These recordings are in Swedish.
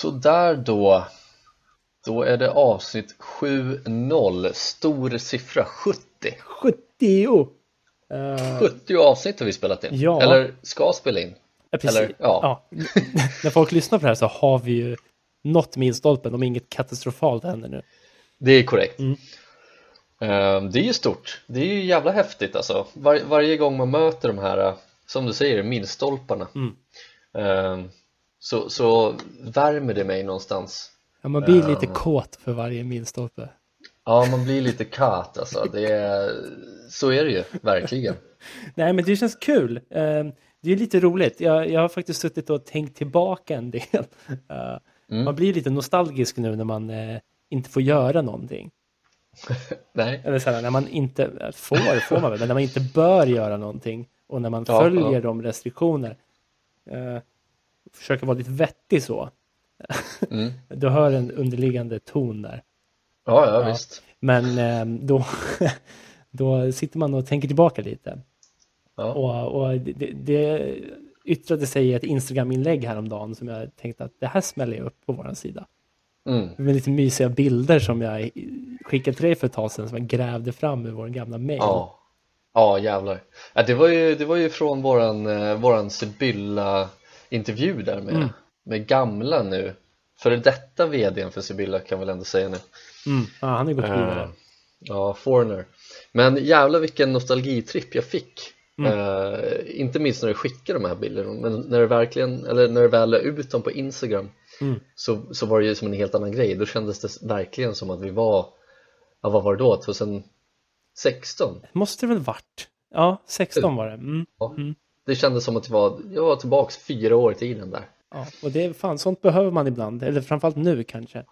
Sådär då. Då är det avsnitt 7.0 Stor siffra 70 70! Uh, 70 avsnitt har vi spelat in ja. Eller ska spela in ja, precis. Eller, ja. ja. När folk lyssnar på det här så har vi ju nått milstolpen om inget katastrofalt händer nu Det är korrekt mm. uh, Det är ju stort Det är ju jävla häftigt alltså Var, Varje gång man möter de här Som du säger, milstolparna mm. uh, så, så värmer det mig någonstans Ja, man blir lite um, kåt för varje milstolpe Ja, man blir lite kat alltså det är, Så är det ju, verkligen Nej, men det känns kul ehm, Det är lite roligt jag, jag har faktiskt suttit och tänkt tillbaka en del uh, mm. Man blir lite nostalgisk nu när man uh, inte får göra någonting Nej Eller så här, när man inte får, får man väl, men när man inte bör göra någonting och när man ja, följer ja. de restriktioner försöka vara lite vettig så. Mm. Du hör en underliggande ton där. Ja, ja, ja. visst. Men eh, då, då sitter man och tänker tillbaka lite. Ja. Och, och det, det yttrade sig i ett Instagram-inlägg häromdagen som jag tänkte att det här smäller jag upp på vår sida. Mm. Med lite mysiga bilder som jag skickade till dig för ett tag sedan som jag grävde fram ur vår gamla mail. Ja, ja jävlar. Ja, det, var ju, det var ju från våran, eh, våran Sibylla intervju där med, mm. med gamla nu Före detta vdn för Sibylla kan väl ändå säga nu mm. Ja, han är gått vidare uh, Ja, Foreigner Men jävlar vilken nostalgitripp jag fick mm. uh, Inte minst när du skickade de här bilderna Men när du verkligen, eller när du väl la ut dem på Instagram mm. så, så var det ju som en helt annan grej Då kändes det verkligen som att vi var Ja, vad var det då? 2016? Måste det väl varit? Ja, 16 var det mm. Ja. Mm. Det kändes som att jag var, jag var tillbaks fyra år i tiden där. Ja, och det är fan, sånt behöver man ibland, eller framförallt nu kanske.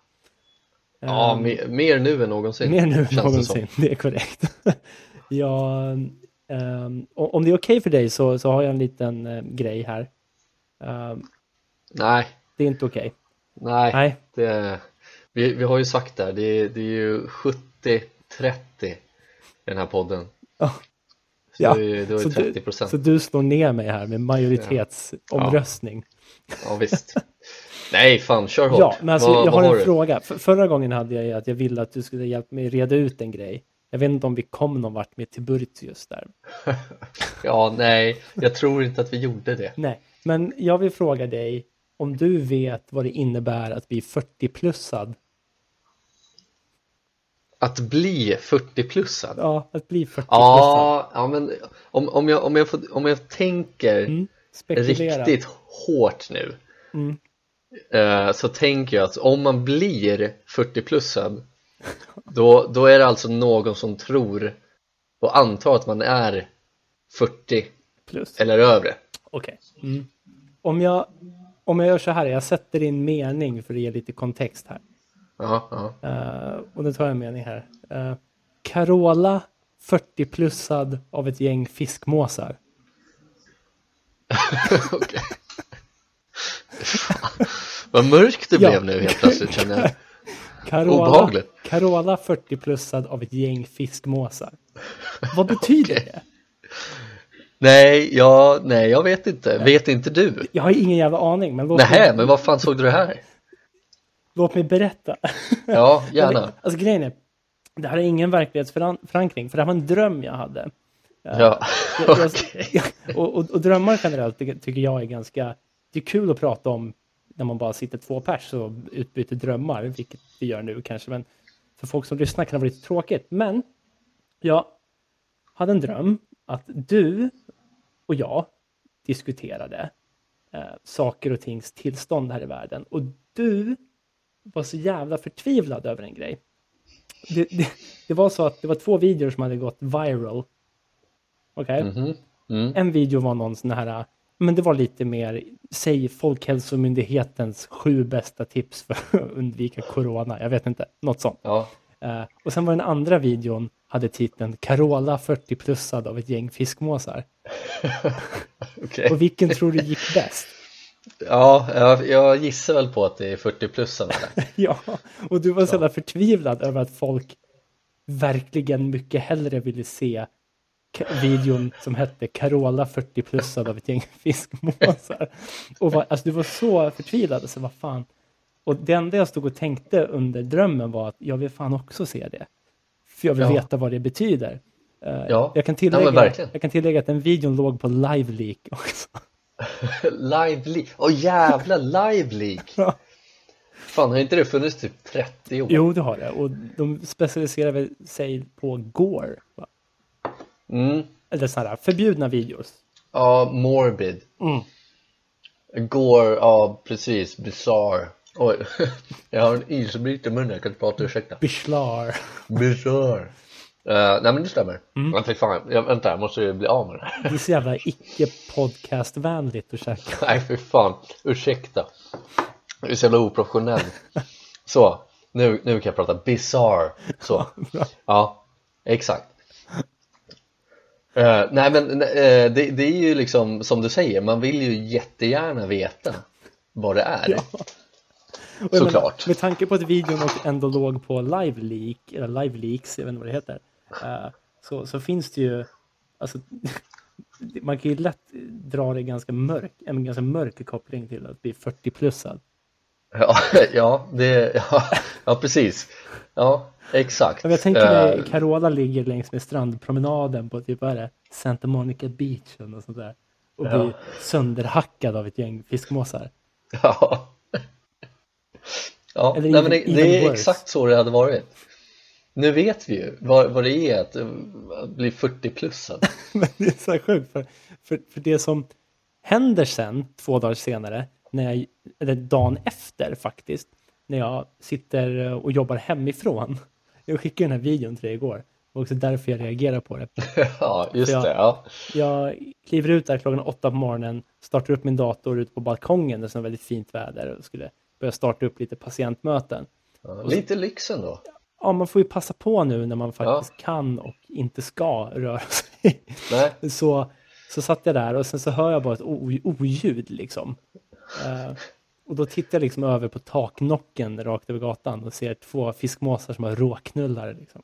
Ja, um, mer, mer, nu än någonsin. Mer nu än någonsin, det, det, är korrekt. ja, um, om det är okej okay för dig så, så har jag en liten uh, grej här. Um, Nej. Det är inte okej. Okay. Nej, Nej. Det, vi, vi har ju sagt det här, det, det är ju 70-30 i den här podden. Oh. Ja, då är så, 30 du, så du slår ner mig här med majoritetsomröstning. Ja, ja visst. Nej, fan, kör hårt. Ja, men alltså, vad, jag har en har fråga. För, förra gången hade jag ju att jag ville att du skulle hjälpa mig reda ut en grej. Jag vet inte om vi kom någon vart med Tiburtius där. ja, nej, jag tror inte att vi gjorde det. Nej, men jag vill fråga dig om du vet vad det innebär att bli 40-plussad att bli 40-plussad? Ja, att bli 40-plussad. Ja, ja men om, om, jag, om, jag, får, om jag tänker mm, riktigt hårt nu mm. Eh, så tänker jag att om man blir 40-plussad då, då är det alltså någon som tror och antar att man är 40 Plus. eller övre. Okej. Okay. Mm. Om, jag, om jag gör så här, jag sätter in mening för att ge lite kontext här. Ja, ja. Uh, och nu tar jag en mening här. Uh, Carola 40-plussad av ett gäng fiskmåsar. Okej. Vad mörkt det ja. blev nu helt plötsligt känner jag. Carola, Obehagligt. Carola 40-plussad av ett gäng fiskmåsar. Vad betyder okay. det? Nej, ja, nej, jag vet inte. Nej. Vet inte du? Jag har ingen jävla aning. Men låt Nej, men vad fan såg du det här? Låt mig berätta. Ja, gärna. alltså grejen är, det här är ingen verklighetsförankring, för det här var en dröm jag hade. Ja, jag, okay. och, och, och, drömmar generellt tycker jag är ganska, det är kul att prata om när man bara sitter två pers och utbyter drömmar, vilket vi gör nu kanske, men för folk som lyssnar kan det vara lite tråkigt. Men jag hade en dröm att du och jag diskuterade eh, saker och tings tillstånd här i världen och du var så jävla förtvivlad över en grej. Det, det, det, var så att det var två videor som hade gått viral. Okej? Okay? Mm -hmm. mm. En video var någon sån här, men det var lite mer, säg Folkhälsomyndighetens sju bästa tips för att undvika corona. Jag vet inte, något sånt. Ja. Uh, och sen var den andra videon hade titeln Carola 40-plussad av ett gäng fiskmåsar. Okej. Och vilken tror du gick bäst? Ja, jag, jag gissar väl på att det är 40-plussarna där. Ja, och du var så förtvivlad över att folk verkligen mycket hellre ville se videon som hette Carola 40-plussad av ett gäng fiskmåsar. Och var, alltså du var så förtvivlad, alltså vad fan. Och det enda jag stod och tänkte under drömmen var att jag vill fan också se det. För jag vill Ja. veta vad det betyder. Eh, Ja. jag, kan Ja, tillägga, verkligen. jag kan tillägga att den videon låg på Live Leak också. Live leak, åh jävla live leak! Ja. Fan, har inte det funnits typ 30 år? Jo, det har det. Och de specialiserar sig på gore. Va? Mm. Eller sådana förbjudna videos. Ja, morbid. Mm. Gore, ja precis, bizarre. Oj, jag har en isbit i munnen, jag kan inte prata, ursäkta. Bishlar. Bizarre. Uh, nej men det stämmer. Mm. Men fy fan, jag, vänta jag måste ju bli av med det här. Det är så jävla icke-podcastvänligt att käka. Nej fy fan, ursäkta. Jag är så jävla oprofessionell. Så, nu, nu kan jag prata bizarre. Så, ja, exakt. Eh, nej men eh, det, det är ju liksom som du säger, man vill ju jättegärna veta vad det är. Ja. Såklart. menar, Med tanke på att videon ändå låg på Live Leak, eller Live Leaks, jag vet inte vad det heter. eh, så, så finns det ju, alltså, man kan ju lätt dra det ganska mörk, en ganska mörk koppling till att bli 40-plussad. Ja, ja, det, ja, ja precis. Ja, exakt. Jag tänker mig Eh, Carola ligger längs med strandpromenaden på typ, vad är det, Santa Monica Beach eller något sånt där. Och Ja. blir sönderhackad av ett gäng fiskmåsar. Ja, ja Eller nej, men det, det är worse. exakt så det hade varit. Nu vet vi ju vad, vad det är att, eh, att bli 40-plussad. Men det är så sjukt, för, för, för det som händer sen, två dagar senare, när jag, eller dagen efter faktiskt, när jag sitter och jobbar hemifrån. Jag skickade den här videon till dig igår. Det var också därför jag reagerar på det. Ja, just Ja. det. Ja. Jag kliver ut där klockan åtta på morgonen, startar upp min dator ute på balkongen, det är väldigt fint väder och skulle börja starta upp lite patientmöten. Ja, lite lyx ändå. Ja, man får ju passa på nu när man faktiskt kan och inte ska röra sig. Nej, så, så satt jag där och sen så hör jag bara ett oljud liksom. Eh, och då tittar jag liksom över på taknocken rakt över gatan och ser två fiskmåsar som har råknullar. Liksom.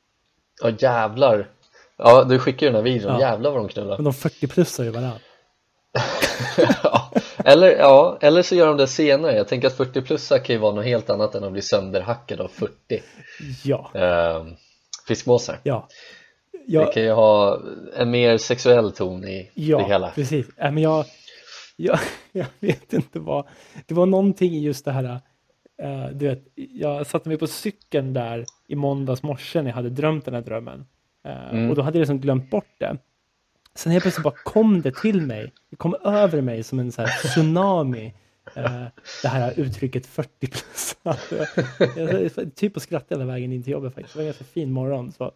ja jävlar. Ja, du skickar ju den här videon. Ja. Jävlar vad de knullar. Men de 40-plussar ju varandra. ja. Eller, ja, eller så gör de det senare. Jag tänker att 40-plussar kan ju vara något helt annat än att bli sönderhackad av 40 Ja, eh, fiskmåsar. ja. Det Ja, kan ju ha en mer sexuell ton i det ja hela. precis. Äh, men jag, jag, jag vet inte vad. Det var någonting i just det här. eh, du vet, jag satte mig på cykeln där i måndags morse när jag hade drömt den här drömmen. Eh, Mm. Och då hade jag liksom glömt bort det. Sen helt plötsligt bara kom det till mig. Det kom över mig som en så här tsunami. eh, det här uttrycket 40 plus. jag, jag, typ att skratta hela vägen in till jobbet faktiskt. Det var en ganska fin morgon. Så,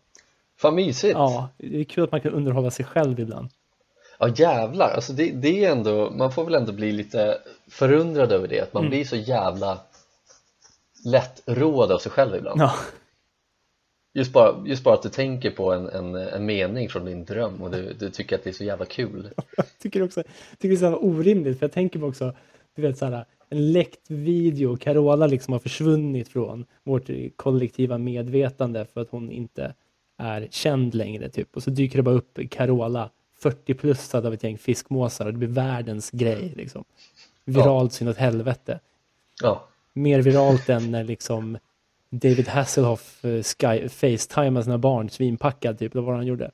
Fan mysigt! ja, det är kul att man kan underhålla sig själv ibland. Ja jävlar, alltså det, det är ändå, man får väl ändå bli lite förundrad över det, att man Mm. blir så jävla lättroad av sig själv ibland. Ja. Just, bara, just bara att du tänker på en, en, en mening från din dröm och du, du tycker att det är så jävla kul. Jag tycker också tycker det är så jävla orimligt, för jag tänker mig också, du vet så här, en läckt video, Carola liksom har försvunnit från vårt kollektiva medvetande för att hon inte är känd längre typ. Och så dyker det bara upp Carola, 40-plussad av ett gäng fiskmåsar och det blir världens grej liksom. Viralt så inåt helvete. Ja, Mer viralt än när liksom David Hasselhoff eh, sky, facetimade sina barn svinpackad typ, det var vad han gjorde.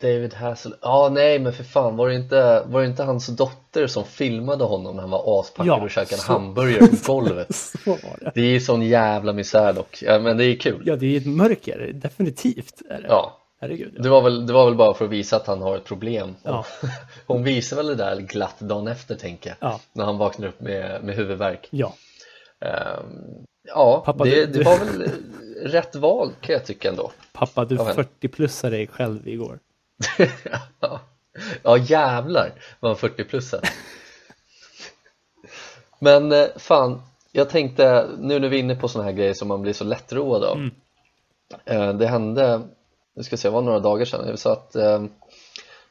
David Hassel, ja nej men för fan var det, inte, var det inte hans dotter som filmade honom när han var aspackad Ja, och käkade så- hamburgare på golvet? Så var det. Det är sån jävla misär dock, ja, men det är kul. Ja, det är ett mörker, definitivt. Är det. Ja, Herregud. Ja. det var, väl, det var väl bara för att visa att han har ett problem. Ja. Hon visar väl det där glatt dagen efter tänker jag, Ja. när han vaknar upp med, med huvudvärk. ja. Ehm, ja, Pappa, det, du- det var väl rätt val kan jag tycka ändå. Pappa, du Ja, men- 40-plussade dig själv igår. ja. ja jävlar vad 40 plussat Men eh, fan, jag tänkte nu när vi är inne på såna här grejer som man blir så lättroad av Mm. eh, Det hände nu ska se, det var några dagar sedan, så att eh,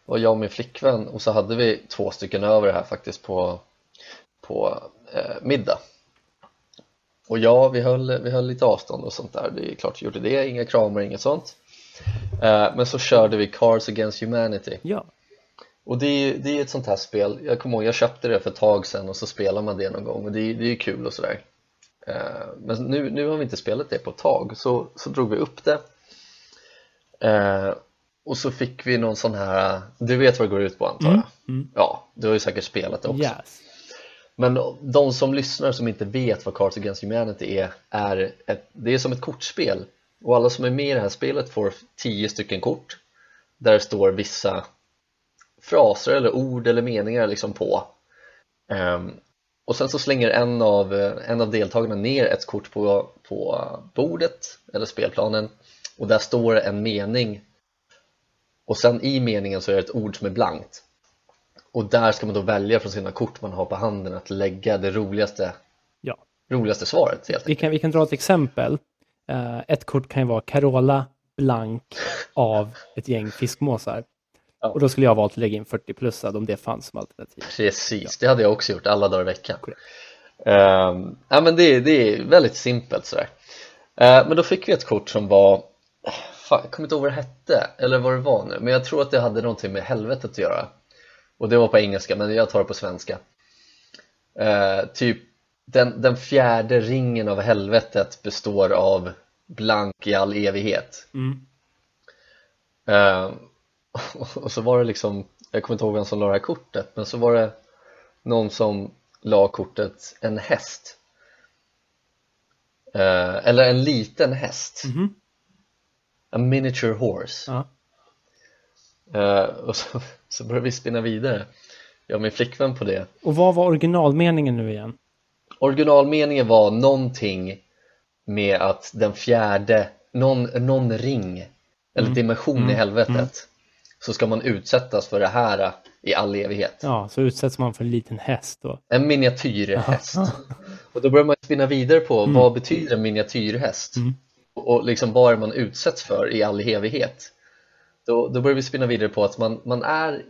var jag och min flickvän och så hade vi två stycken över här faktiskt på, på eh, middag. Och ja, vi höll, vi höll lite avstånd och sånt där, det är klart vi gjorde det, inga kramar, inget sånt. Eh, men så körde vi Cars Against Humanity. Ja, och det är, det är ett sånt här spel, jag kommer ihåg jag köpte det för ett tag sedan och så spelar man det någon gång och det är, det är kul och sådär. Eh, Men nu, nu har vi inte spelat det på ett tag så, så drog vi upp det eh, Och så fick vi någon sån här, du vet vad det går ut på antar jag? mm. Ja, du har ju säkert spelat det också yes. Men de som lyssnar som inte vet vad Cards Against Humanity är, är ett, det är som ett kortspel och alla som är med i det här spelet får 10 stycken kort där det står vissa fraser eller ord eller meningar liksom på um, och sen så slänger en av, en av deltagarna ner ett kort på, på bordet eller spelplanen och där står en mening och sen i meningen så är det ett ord som är blankt och där ska man då välja från sina kort man har på handen att lägga det roligaste, Ja. roligaste svaret helt Vi kan, vi kan dra ett exempel. Eh, ett kort kan ju vara Carola blank av ett gäng fiskmåsar. Ja. Och då skulle jag valt att lägga in 40-plussad om det fanns som alternativ. Precis, det hade jag också gjort alla dagar i veckan. Um, ja, men det, det är väldigt simpelt sådär. Eh, men då fick vi ett kort som var, fan, jag kommer inte ihåg vad det hette eller vad det var nu, men jag tror att det hade någonting med helvetet att göra. Och det var på engelska, men jag tar det på svenska. Eh, typ, den, den fjärde ringen av helvetet består av blank i all evighet. Mm. Eh, och så var det liksom, jag kommer inte ihåg vem som la det här kortet, men så var det någon som la kortet en häst. Eh, eller en liten häst, Mhm. A miniature horse. Ja. Eh, och så, så började vi spinna vidare, jag och min flickvän på det. Och vad var originalmeningen nu igen? Originalmeningen var någonting med att den fjärde, någon, någon ring eller Mm. dimension i Mm. helvetet Mm. så ska man utsättas för det här i all evighet. Ja, så utsätts man för en liten häst då. En miniatyrhäst. Och då börjar man spinna vidare på vad betyder en miniatyrhäst? Och liksom vad är man utsätts för i all evighet? Då, då börjar vi spinna vidare på att man, man är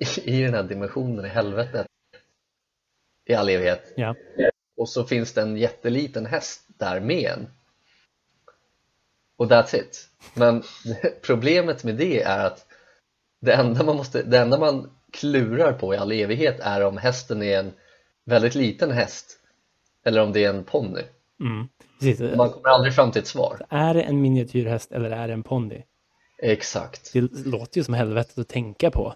i, i den här dimensionen i helvetet i all evighet Ja. och så finns det en jätteliten häst där med en och that's it men problemet med det är att det enda man, måste, det enda man klurar på i all evighet är om hästen är en väldigt liten häst eller om det är en ponny Mm. Precis. man kommer aldrig fram till ett svar Är det en miniatyrhäst eller är det en ponny? exakt Det låter ju som helvetet att tänka på.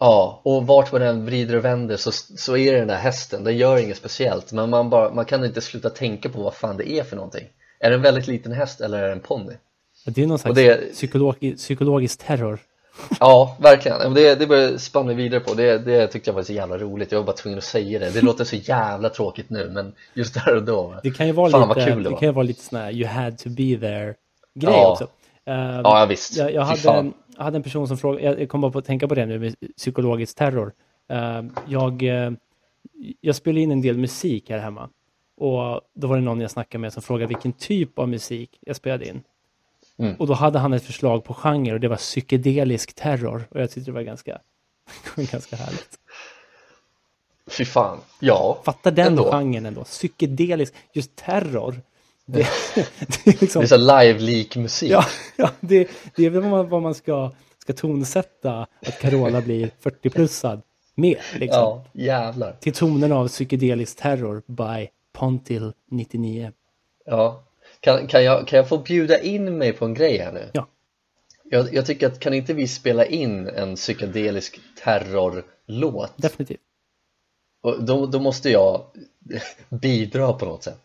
ja och vart man än vrider och vänder så, så är det den där hästen den gör inget speciellt men man, bara, man kan inte sluta tänka på vad fan det är för någonting är det en väldigt liten häst eller är det en ponny? Det är någon slags det- psykologi, psykologisk terror. Ja, verkligen. Det, det började spanna vidare på. Det, det tyckte jag var så jävla roligt. Jag var bara tvungen att säga det. Det låter så jävla tråkigt nu, men just där och då. Det kan ju vara Fan, lite, kul det det kan ju vara lite sån här you had to be there grej Ja. också. Eh, Ja, visst. Jag, jag, hade, en- jag hade en person som frågade, jag- kom bara på att tänka på det nu med psykologisk terror. Eh, jag, eh, jag spelade in en del musik här hemma. Och då var det någon jag snackade med som frågade vilken typ av musik jag spelade in. Mm. Och då hade han ett förslag på genre och det var psykedelisk terror. Och jag tyckte det var ganska, ganska härligt. Fy fan. Ja, Fatta den Ändå. genren ändå. Psykedelisk, just terror. Det, det är liksom... det är så live-lik musik. Ja, ja det, det är väl vad man, vad man ska, ska tonsätta att Carola blir 40-plussad med. Liksom. Ja, jävlar. Till tonen av psykedelisk terror by Pontil 99. Ja. Kan, kan, jag, kan jag få bjuda in mig på en grej här nu? Ja. Jag, jag tycker att kan inte vi spela in en psykedelisk terrorlåt? Definitivt. Och då, då måste jag bidra på något sätt.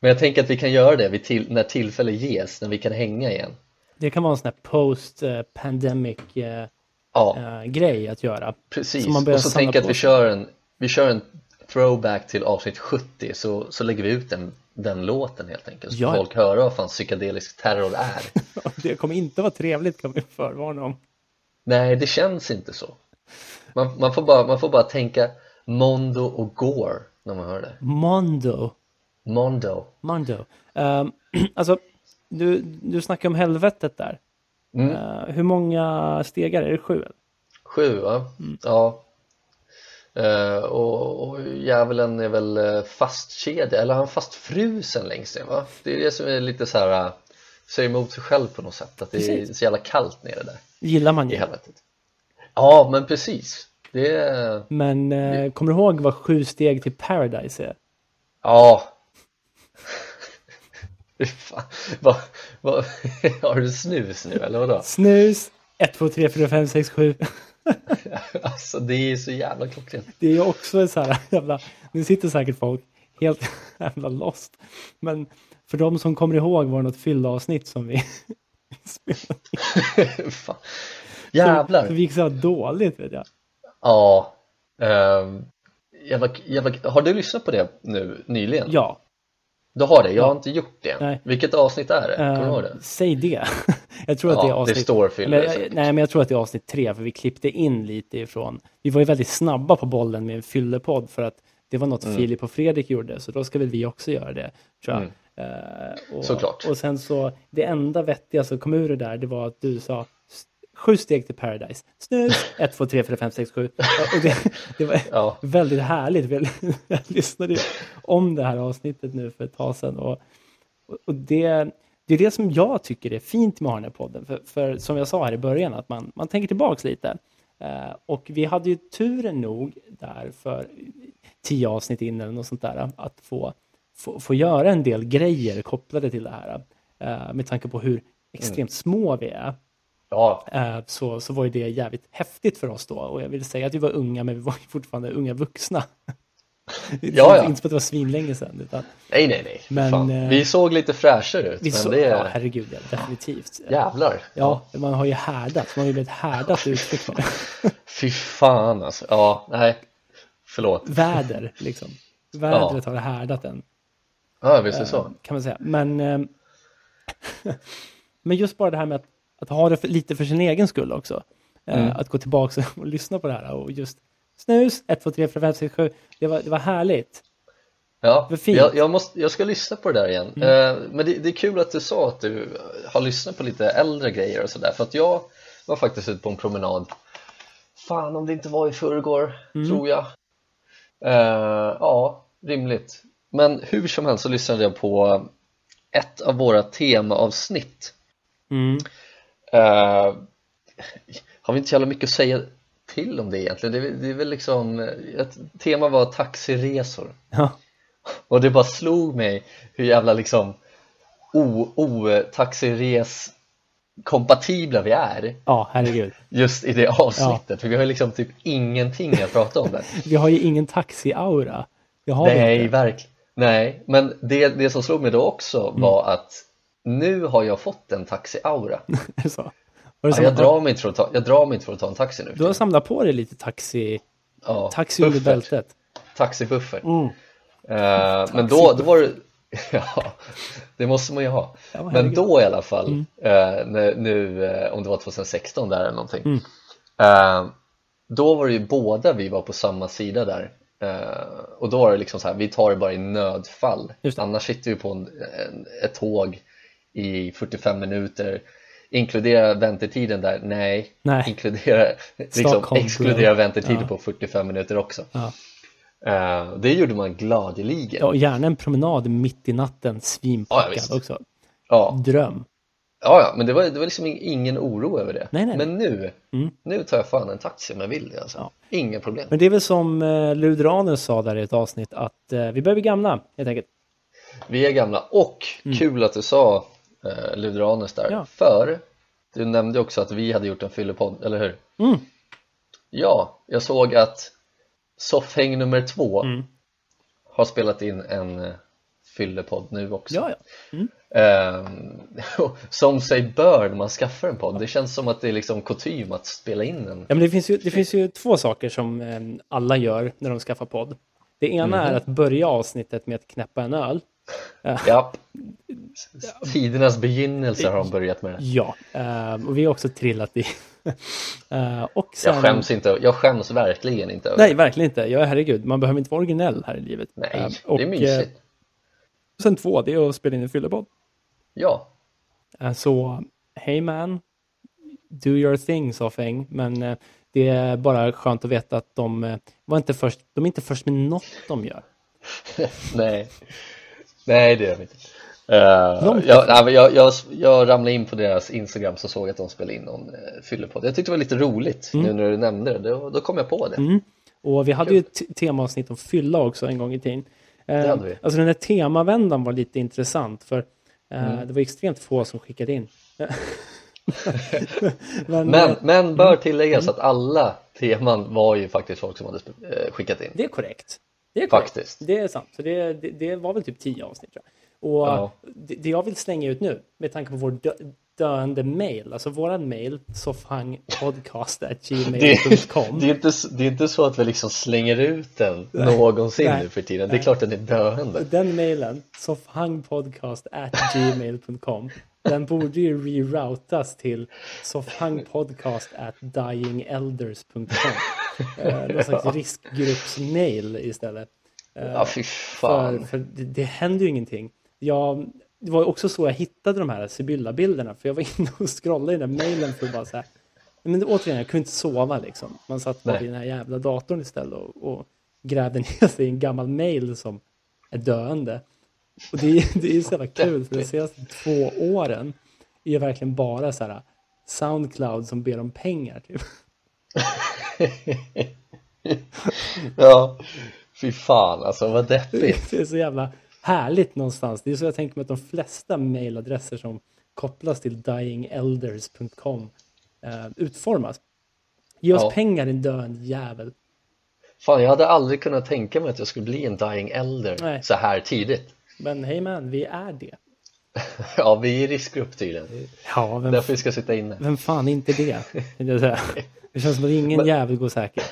Men jag tänker att vi kan göra det till, när tillfälle ges, när vi kan hänga igen. Det kan vara en sån här post-pandemic eh, Ja, eh, grej att göra. precis. Och så tänker jag att vi kör en, vi kör en throwback till avsnitt 70 så, så lägger vi ut den, den låten helt enkelt. Så Ja. folk höra vad fan psykedelisk terror är. Det kommer inte vara trevligt kan vi förvarna om. Nej, det känns inte så. Man, man, får bara, man får bara tänka Mondo och Gore när man hör det. Mondo. Mondo. Mondo. Um, alltså, du, du snackar om helvetet där. Mm. Eh, hur många stegar? Är det sju? Sju va? Ja Eh, och, och djävulen är väl eh, fastkedjad, eller han fastfrusen längst ner va? Det är det som är lite så här uh, säger emot sig själv på något sätt, att det är Precis. så jävla kallt nere där gillar man i ju. helvetet Ja men precis Det är, Men eh, kommer du ihåg vad sju steg till Paradise är? ja fan, vad, vad, har du snus nu eller vadå? Snus, 1, 2, 3, 4, 5, 6, 7. Alltså det är så jävla klockrent Det är också så här jävla, nu sitter säkert folk helt jävla lost. Men för de som kommer ihåg var det något fyllavsnitt som vi spelade. Fan. Jävlar! Så vi gick så dåligt vet jag. Ja ehm, jävla, jävla, Har du lyssnat på det nu nyligen? Ja, Du har det? Jag har Ja. inte gjort det Nej. Vilket avsnitt är det? Kommer du eh, ihåg det? säg det. jag tror att det är Ja, det avsnitt... står fyller men, säkert. nej, men jag tror att det är avsnitt tre, för vi klippte in lite ifrån. Vi var ju väldigt snabba på bollen med en fyllepodd för att det var något Mm. Filip och Fredrik gjorde, så då ska väl vi också göra det, tror jag. Eh, och, Såklart. Och sen så, det enda vettiga som kom ur det där, det var att du sa "S- sju steg till Paradise. Snus, ett, två, tre, fyra, fem, sex, sju. Och det, det var Ja. väldigt härligt. Jag, lyssnade om det här avsnittet nu för ett tag sedan. Och, och- det, det är det som jag tycker är fint med den här podden. För, för som jag sa här i början, att man, man tänker tillbaks lite. Eh, och vi hade ju turen nog där för tio avsnitt in eller något sånt där, att få, få, få göra en del grejer kopplade till det här. Eh, med tanke på hur extremt små vi är. Ja, Eh, så, så var ju det jävligt häftigt för oss då. Och jag vill säga att vi var unga, men vi var ju fortfarande unga vuxna. Det är Ja, ja. Inte för att det var svinlänge sedan. Utan nej nej nej Men, Fan. eh, Vi såg lite fräschare ut vi men så, det Ja, herregud, ja, definitivt. jävlar Ja, man har ju härdat. Man har ju blivit härdat för det. Fy fan alltså, ja nej Förlåt, Väder, liksom. Vädret har härdat en. ja visst är det så kan man säga. Men, eh, men just bara det här med att, att ha det för, lite för sin egen skull också. Eh, Mm. Att gå tillbaka och lyssna på det här och just snus, 1, 2, 3, 4, 5, 6, 7. Det var, det var härligt. Ja. Mm. jag, jag, måste, jag ska lyssna på det där igen eh, Men det, det är kul att du sa att du har lyssnat på lite äldre grejer och sådär För att jag var faktiskt ute på en promenad Fan om det inte var i förrgår, Mm. tror jag eh, Ja, rimligt Men hur som helst så lyssnade jag på ett av våra temaavsnitt Mm. Eh, har vi inte så jävla mycket att säga till om det egentligen? Det är, det är väl liksom, ett tema var taxiresor Ja. och det bara slog mig hur jävla liksom o-taxires kompatibla vi är ja, herregud. just i det avsnittet för vi har ju liksom typ ingenting att prata om där Vi har ju ingen taxi-aura. Nej, verkligen Nej, men det, det som slog mig då också var att nu har jag fått en taxi-aura. Så? Ja, jag, drar mig inte för att ta, jag drar mig inte för att ta en taxi nu. Du har samlat på dig lite taxi, ja, taxi under bältet. Taxibuffert Mm. Eh, men då, då var det Ja, det måste man ju ha. Ja, Men då i alla fall eh, när, Nu, eh, om det var 2016 där eller någonting. Mm. Då var det ju båda vi var på samma sida där. Och då var det liksom så här, vi tar det bara i nödfall. Annars sitter vi på en, en, ett tåg i 45 minuter Inkludera väntetiden där? Nej, Nej. Inkludera, liksom, exkludera väntetiden Ja. på 45 minuter också Ja. Eh, Det gjorde man gladeligen ja, gärna en promenad mitt i natten, Ja, svinpackad visst. också. Ja, Dröm. ja, ja men det var, det var liksom ingen oro över det Nej, nej, Men nu, Mm. nu tar jag fan en taxi om jag vill det alltså. Ja. Inga problem Men det är väl som eh, Ludranes sa där i ett avsnitt att eh, vi börjar bli gamla, helt enkelt. Vi är gamla och kul att du sa eh, Luderanus där Mm. Ja. För du nämnde också att vi hade gjort en fyllepodd, eller hur? Mm. Ja, jag såg att Soffhäng nummer två Mm. har spelat in en eh, fyllepodd nu också Ja, ja. Mm. Ehm, Som sig bör när man skaffar en podd Det känns som att det är liksom kutym att spela in en Ja, men det finns ju, det finns ju två saker som eh, alla gör när de skaffar podd. Det ena Mhm. är att börja avsnittet med att knäppa en öl. Ja, tidernas begynnelse har de börjat med det Ja, eh, och vi har också trillat i. Eh, och sen, Jag skäms inte, jag skäms verkligen inte över Nej, verkligen inte. Är herregud, man behöver inte vara originell här i livet. Nej, och, det är mysigt eh, sen två, det är att spela in en fyllepodd. Ja, Eh, så, hej man, do your thing, sa Feng. Men det är bara skönt att veta att de, var inte först, de är inte först med något de gör. Nej, nej det är de inte. Uh, jag, jag, jag, jag ramlade in på deras Instagram så såg jag att de spelade in någon uh, fyllepodd. Jag tyckte det var lite roligt mm. nu när du nämnde det, då, då kom jag på det. Mm. Och vi hade Kul. ju ett temaavsnitt om fylla också en gång i tiden. Vi. Alltså den här temavändan var lite intressant för uh, mm. det var extremt få som skickade in. men, men, men, bör tilläggas att alla teman var ju faktiskt folk som hade skickat in. Det är korrekt. Det är korrekt. Faktiskt. Det är sant. Så det, det, det var väl typ tio avsnitt tror jag. Och ja. det, det, jag vill slänga ut nu, med tanke på vår dö, döende mail, alltså våran mail, soffhangpodcast.gmail.com det, det, är inte, det är inte så att vi liksom slänger ut den någonsin Nej. nu för tiden, det är klart den är döende. Den mailen, soffhangpodcast.gmail.com den borde ju reroutas till soffhangpodcast.dyingelders.com eh, Någon slags riskgruppsmail istället. Eh, ja, fy fan. För, för det, det händer ju ingenting jag, det var också så jag hittade de här Sibylla-bilderna, för jag var inne och scrollade i den där mejlen för att bara så här, men återigen, jag kunde inte sova liksom. Man satt bara vid den här jävla datorn istället och, och grävde ner sig i en gammal mail som är döende. Och det, är, det är så jävla kul, för de senaste två åren är verkligen bara så här Soundcloud som ber om pengar typ. ja, fy fan alltså vad deppigt. Det är så jävla härligt någonstans. Det är så jag tänker mig att de flesta mailadresser som kopplas till dyingelders.com eh, utformas. Ge oss ja. pengar din döende jävel. Fan, jag hade aldrig kunnat tänka mig att jag skulle bli en dying elder Nej. så här tidigt. Men hej man, vi är det. ja, vi är i riskgrupp tydligen. Ja, vem, Därför vi ska sitta inne. Vem fan är inte det? Det känns som att ingen Men, jävel går säker.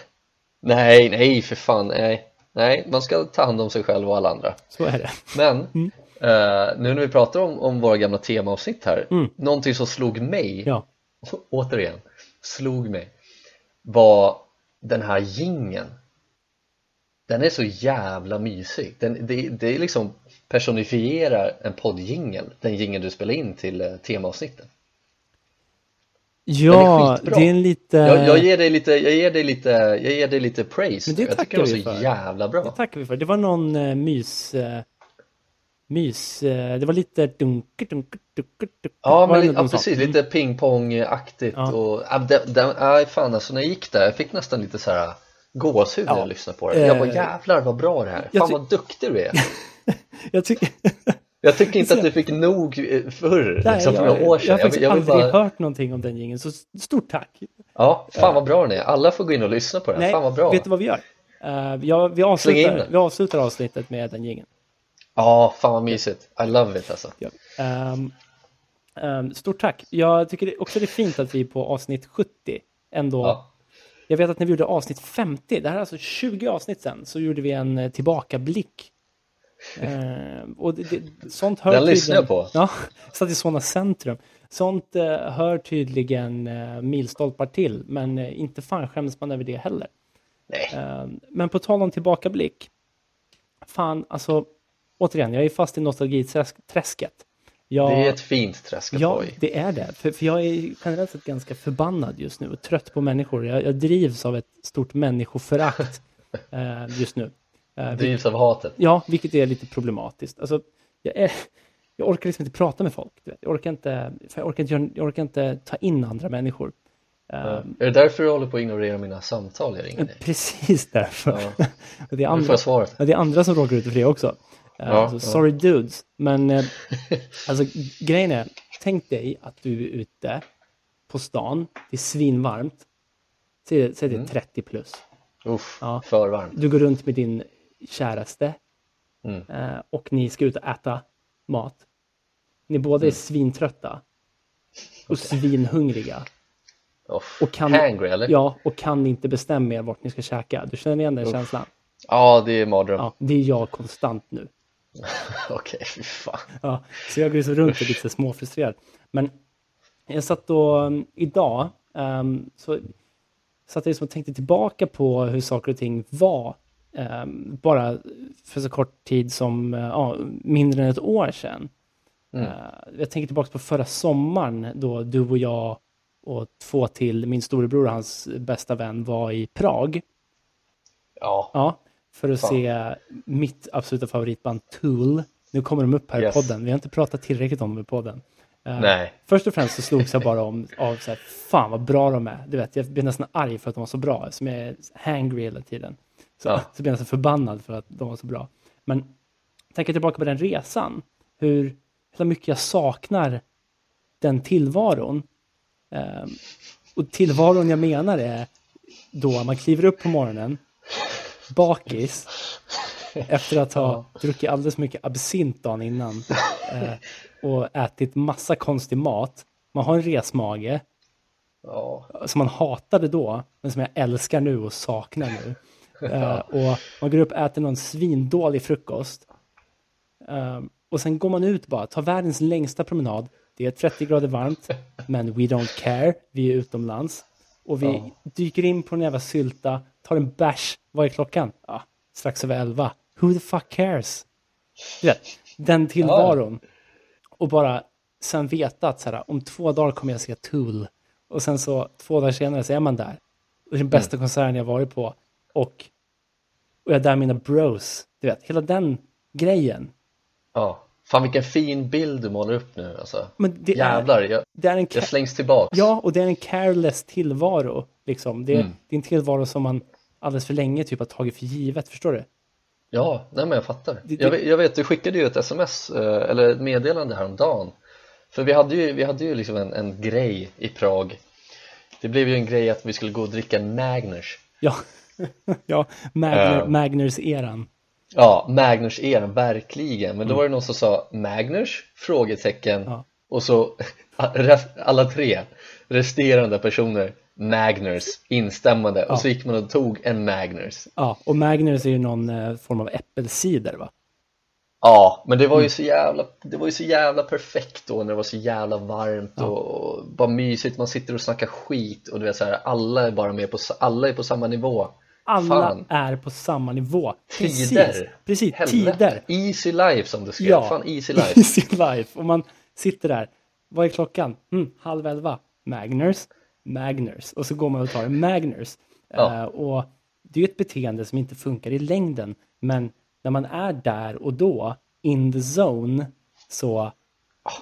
Nej, nej för fan, nej. Nej, man ska ta hand om sig själv och alla andra. Så är det. Men mm. uh, nu när vi pratar om, om våra gamla temaavsnitt här, mm. någonting som slog mig, ja. återigen, slog mig, var den här gingen. Den är så jävla mysig. Den, det, det är liksom personifierar en poddjingel, den jingeln du spelar in till uh, temaavsnitten. Ja, är det är en lite... Jag, jag, ger dig lite, jag ger dig lite, jag ger dig lite praise. Men det jag tycker det var så för. jävla bra. Det tackar vi för. Det var någon uh, mys... Uh, mys... Uh, det var lite dunker, dunker, dunker, dunker. Ja, men lite, ja, precis. Mm. Lite pingpong-aktigt ja. och... Ja, det, det, ja, fan alltså när jag gick där, jag fick nästan lite så här gåshud när jag lyssnade på det. Jag bara jävlar vad bra det här. Fan vad duktig du är. jag tycker... Jag tycker inte att du fick nog eh, förr, Nej, liksom för några år sedan. Jag har faktiskt jag, jag aldrig bara... hört någonting om den gingen, så stort tack! Ja, fan vad bra den är. Alla får gå in och lyssna på den. Nej, fan vad bra. vet du vad vi gör? Uh, ja, vi, avslutar, vi avslutar avsnittet med den gingen. Ja, fan vad mysigt. I love it alltså. Ja. Um, um, stort tack. Jag tycker också det är fint att vi på avsnitt 70 ändå ja. Jag vet att när vi gjorde avsnitt 50, det här är alltså 20 avsnitt sen, så gjorde vi en eh, tillbakablick och det, det, sånt hör Den lyssnar jag på. Ja, sådana centrum. Sånt eh, hör tydligen eh, milstolpar till, men eh, inte fan skäms man över det heller. Eh, men på tal om tillbakablick. Fan, alltså återigen, jag är fast i nostalgiträsket. Jag, det är ett fint träsk att Ja, det är det. För, för jag är generellt sett ganska förbannad just nu och trött på människor. Jag, jag drivs av ett stort människoförakt eh, just nu. Uh, Drivs av hatet. Ja, vilket är lite problematiskt. Alltså, jag, är, jag orkar liksom inte prata med folk. Jag, orkar inte, jag, orkar inte, jag orkar inte ta in andra människor. Ja. Um, är det därför du håller på att ignorera mina samtal jag ringer dig? Precis därför. Ja. det, är andra, får jag svaret. det är andra som råkar ut för det också. Uh, ja, alltså, sorry dudes. Men uh, alltså, grejen är, tänk dig att du är ute på stan, det är svinvarmt. Säg, säg det mm. 30 plus. Uff, ja. för varmt. Du går runt med din käraste mm. Eh, och ni ska ut och äta mat. Ni båda är mm. svintrötta och okay. svinhungriga. Oh, och kan, hangry eller? Ja, och kan inte bestämma er vart ni ska käka. Du känner igen den Uff. känslan? Ja, det är mardröm. Ja, det är jag konstant nu. Okej, okay, fy fan. Ja, så jag går så runt och lite småfrustrerad. Men jag satt då um, idag, um, så satt jag liksom och tänkte tillbaka på hur saker och ting var bara för så kort tid som uh, mindre än ett år sedan. Mm. Uh, jag tänker tillbaka på förra sommaren då du och jag och två till, min storebror och hans bästa vän var i Prag. Ja, Ja, för att Fan. se mitt absoluta favoritband Tool. Nu kommer de upp här Yes. i podden. Vi har inte pratat tillräckligt om dem i podden. Eh, nej, Först och främst så slogs jag bara om av så här, fan vad bra de är. Du vet, jag blev nästan arg för att de var så bra, som jag är hangry hela tiden. Så, Ja. så blev jag nästan förbannad för att de var så bra. Men tänker tillbaka på den resan, hur, hur mycket jag saknar den tillvaron. Ehm, och tillvaron jag menar är då man kliver upp på morgonen, bakis, efter att ha druckit alldeles mycket absint dagen innan eh, och ätit massa konstig mat. Man har en resmage ja, som man hatade då, men som jag älskar nu och saknar nu. Eh, och man går upp och äter någon svindålig frukost. Eh, och sen går man ut bara, tar världens längsta promenad. Det är 30 grader varmt, men we don't care. Vi är utomlands. Och vi Ja. dyker in på en jävla sylta, tar en bärs. Vad är klockan? Ja, strax över 11. Who the fuck cares? Vet, den tillvaron. Och bara sen veta att så här, om två dagar kommer jag se Tool. Och sen så två dagar senare så är man där. Det är den bästa konserten jag varit på. Och, och jag är där mina bros. Du vet, hela den grejen. ja Fan vilken fin bild du målar upp nu alltså Men det är, Jävlar, jag, det är en jag slängs tillbaks Ja, och det är en careless tillvaro. Liksom. Det, är, Mm. det är en tillvaro som man alldeles för länge typ har tagit för givet. Förstår du? Ja, nej men jag fattar. Det- det- Jag, vet, jag vet, du skickade ju ett sms eh, eller ett meddelande häromdagen. För vi hade ju, vi hade ju liksom en, en grej i Prag. Det blev ju en grej att vi skulle gå och dricka Magners. Ja, ja Magner, Ja. Magners-eran. Ja, Magners eran, verkligen. Men då var det någon som sa Magners? Frågetecken. Ja. Och så alla tre resterande personer Magners, instämmande. Och så gick man och tog en Magners. Ja, och Magners är ju någon eh, form av äppelcider va? Ja, men det var ju så jävla, det var ju så jävla perfekt då när det var så jävla varmt och, och bara mysigt, man sitter och snackar skit och du vet så här, alla är bara med på, alla är på samma nivå Alla Fan. är på samma nivå. Precis, Tider! precis Helvete. tider. Easy life som du skrev, Ja, fan easy life easy life. Och man sitter där. Vad är klockan? Mm, halv elva. Magners, Magners. Och så går man och tar en Magners. Ja. Eh, och det är ett beteende som inte funkar i längden. Men när man är där och då, in the zone, så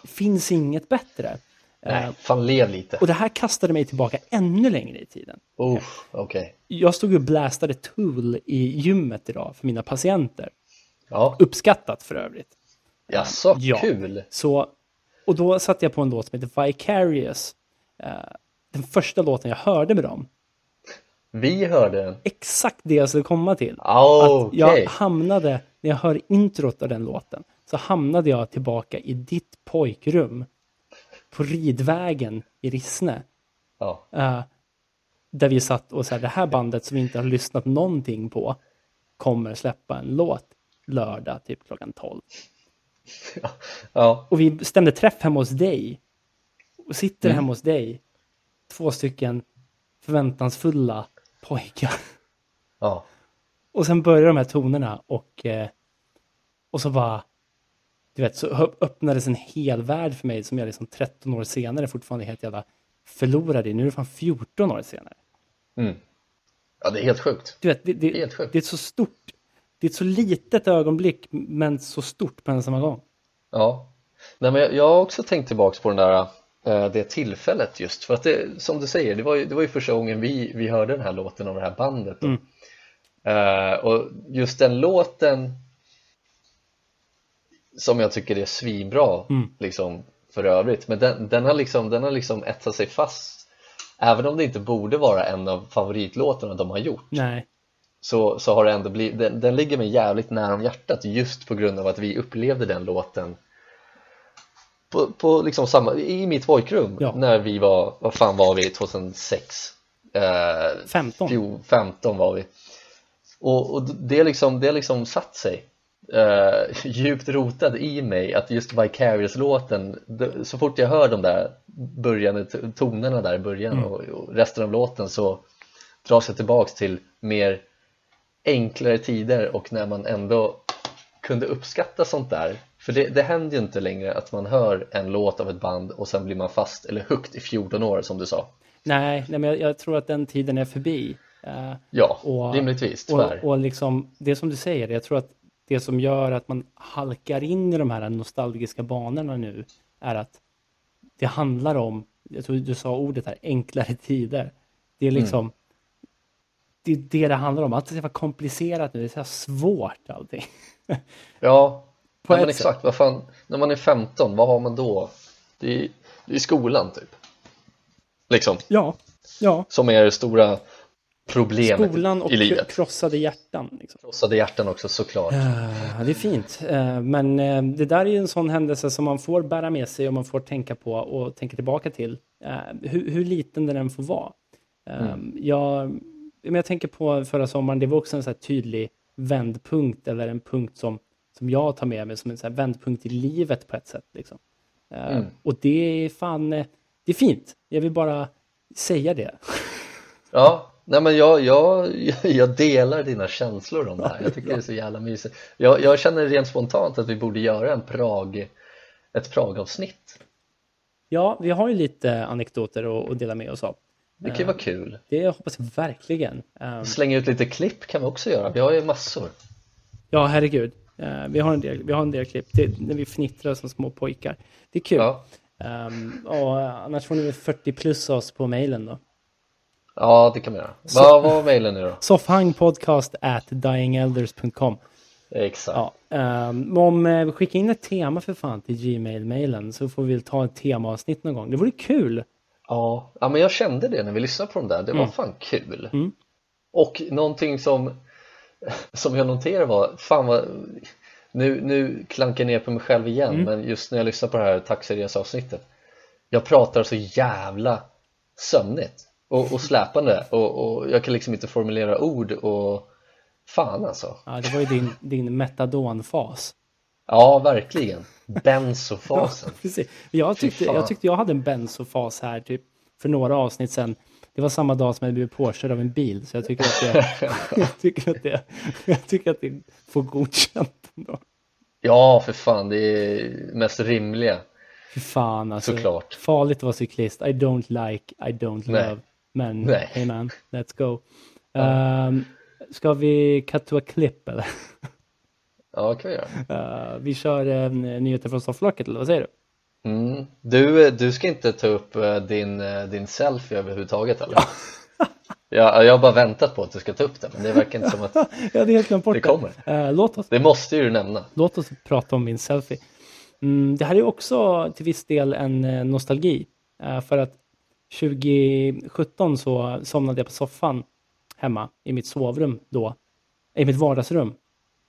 finns inget bättre. Eh, Nej, fan lev lite och det här kastade mig tillbaka ännu längre i tiden. Uff, okej Jag stod och blastade Tool i gymmet idag för mina patienter. Ja, Uppskattat för övrigt. jaså, Ja. kul! Så, och då satte jag på en låt som heter Vicarious. Eh, den första låten jag hörde med dem. Vi hörde den, Exakt det jag skulle komma till. Ah, Att okej jag hamnade, när jag hör introt av den låten, så hamnade jag tillbaka i ditt pojkrum. På ridvägen i Rissne. ja. Eh, där vi satt och så här, det här bandet som vi inte har lyssnat någonting på kommer släppa en låt lördag typ klockan 12. ja, Och vi stämde träff hemma hos dig. Och sitter Mm. hemma hos dig. Två stycken förväntansfulla pojkar. ja, Och sen börjar de här tonerna och, eh, och så bara, du vet, så öppnades en hel värld för mig som jag liksom 13 år senare fortfarande är helt jävla förlorad i. Nu är det fan 14 år senare. mm. ja det är helt sjukt Du vet, det, det, Helt sjukt. det är ett så stort, det är ett så litet ögonblick men så stort på en samma gång. Ja, Nej, men jag, har också tänkt tillbaks på den där, eh, det tillfället just för att det, som du säger, det var ju, det var ju första gången vi, vi hörde den här låten av det här bandet. Mm. Eh, och just den låten som jag tycker är svinbra Mm. liksom för övrigt men den, den har liksom, den har liksom etsat sig fast även om det inte borde vara en av favoritlåtarna de har gjort Nej, så, så har det ändå blivit, den, den ligger mig jävligt nära om hjärtat just på grund av att vi upplevde den låten på, på liksom samma, i mitt pojkrum Ja. när vi var, vad fan var vi, 2006? Eh, 15. Jo, 15 var vi och, och det, är liksom, det liksom satt sig eh, djupt rotad i mig att just Vicarious-låten så fort jag hör de där börjande t- tonerna där i början Mm. och, och resten av låten så dras jag tillbaks till mer enklare tider och när man ändå kunde uppskatta sånt där För det, det händer ju inte längre att man hör en låt av ett band och sen blir man fast eller hooked i 14 år som du sa. Nej, nej men jag, jag tror att den tiden är förbi. Uh, ja, och, rimligtvis, tyvärr. Och, och liksom, det som du säger, jag tror att det som gör att man halkar in i de här nostalgiska banorna nu är att det handlar om, jag tror du sa ordet här, enklare tider. Det är liksom, mm. det är det det handlar om. Allt ska vara komplicerat nu, det är så svårt allting. ja, På men exakt, vad fan, när man är 15, vad har man då? Det är, det är skolan typ. Liksom. Ja, ja. Som är det stora problemet Skolan och i livet. krossade hjärtan. Liksom. Krossade hjärtan också såklart. Ja, det är fint. Eh, men eh, det där är ju en sån händelse som man får bära med sig och man får tänka på och tänka tillbaka till. Eh, hur, hur liten den än får vara. Mm. Jag, jag tänker på förra sommaren, det var också en så tydlig vändpunkt eller en punkt som, som jag tar med mig som en så vändpunkt i livet på ett sätt. Liksom. Mm. Och det är fan, det är fint. Jag vill bara säga det. Ja, Nej men jag, jag, jag delar dina känslor om det här, jag tycker det är så jävla mysigt. Jag, jag känner rent spontant att vi borde göra en Prag, ett Prag-avsnitt. Ja, vi har ju lite anekdoter att, dela med oss av. Det kan ju vara kul. Det hoppas jag verkligen. Ehm, Slänga ut lite klipp kan vi också göra, vi har ju massor. Ja, herregud. Ehm, vi har en del, vi har en del klipp. Det, när vi fnittrar som små pojkar. Det är kul. Ja. um, och annars får ni 40 plus oss på mejlen då Ja, det kan man göra. Vad var mejlen nu då? Soffhangpodcast at dyingelders.com Exakt. Ja, um, om uh, vi skickar in ett tema för fan till Gmail-mailen så får vi ta ett temaavsnitt någon gång. Det vore kul. Ja, ja men jag kände det när vi lyssnade på dem där. Det var mm. fan kul. Mm. Och någonting som, som jag noterade var, fan vad, nu, nu klankar jag ner på mig själv igen, mm. men just när jag lyssnar på det här taxiresavsnittet jag pratar så jävla sömnigt och, och släpande och, och jag kan liksom inte formulera ord och fan alltså Ja, det var ju din, din metadonfas Ja, verkligen Benzofasen ja, precis. Jag, tyckte, jag tyckte jag hade en benzofas här typ för några avsnitt sedan det var samma dag som jag blev påkörd av en bil så jag tycker att det, jag tycker att det, jag tycker att det får godkänt ändå. Ja, för fan, det är mest rimliga. För fan alltså. Såklart. Farligt att vara cyklist. I don't like, I don't Nej. love. Men Nej. hey man, let's go. Ja. Um, ska vi cut to a clip eller? Ja, kan vi göra. Uh, vi kör um, nyheter från sofflocket eller vad säger du? Mm. Du, du ska inte ta upp uh, din, uh, din selfie överhuvudtaget eller? jag, jag har bara väntat på att du ska ta upp det men det verkar inte som att ja, det, helt bort det kommer. Uh, låt oss, det måste ju du nämna. Låt oss prata om min selfie. Mm, det här är också till viss del en nostalgi. för att 2017 så somnade jag på soffan hemma i mitt sovrum då, i mitt vardagsrum.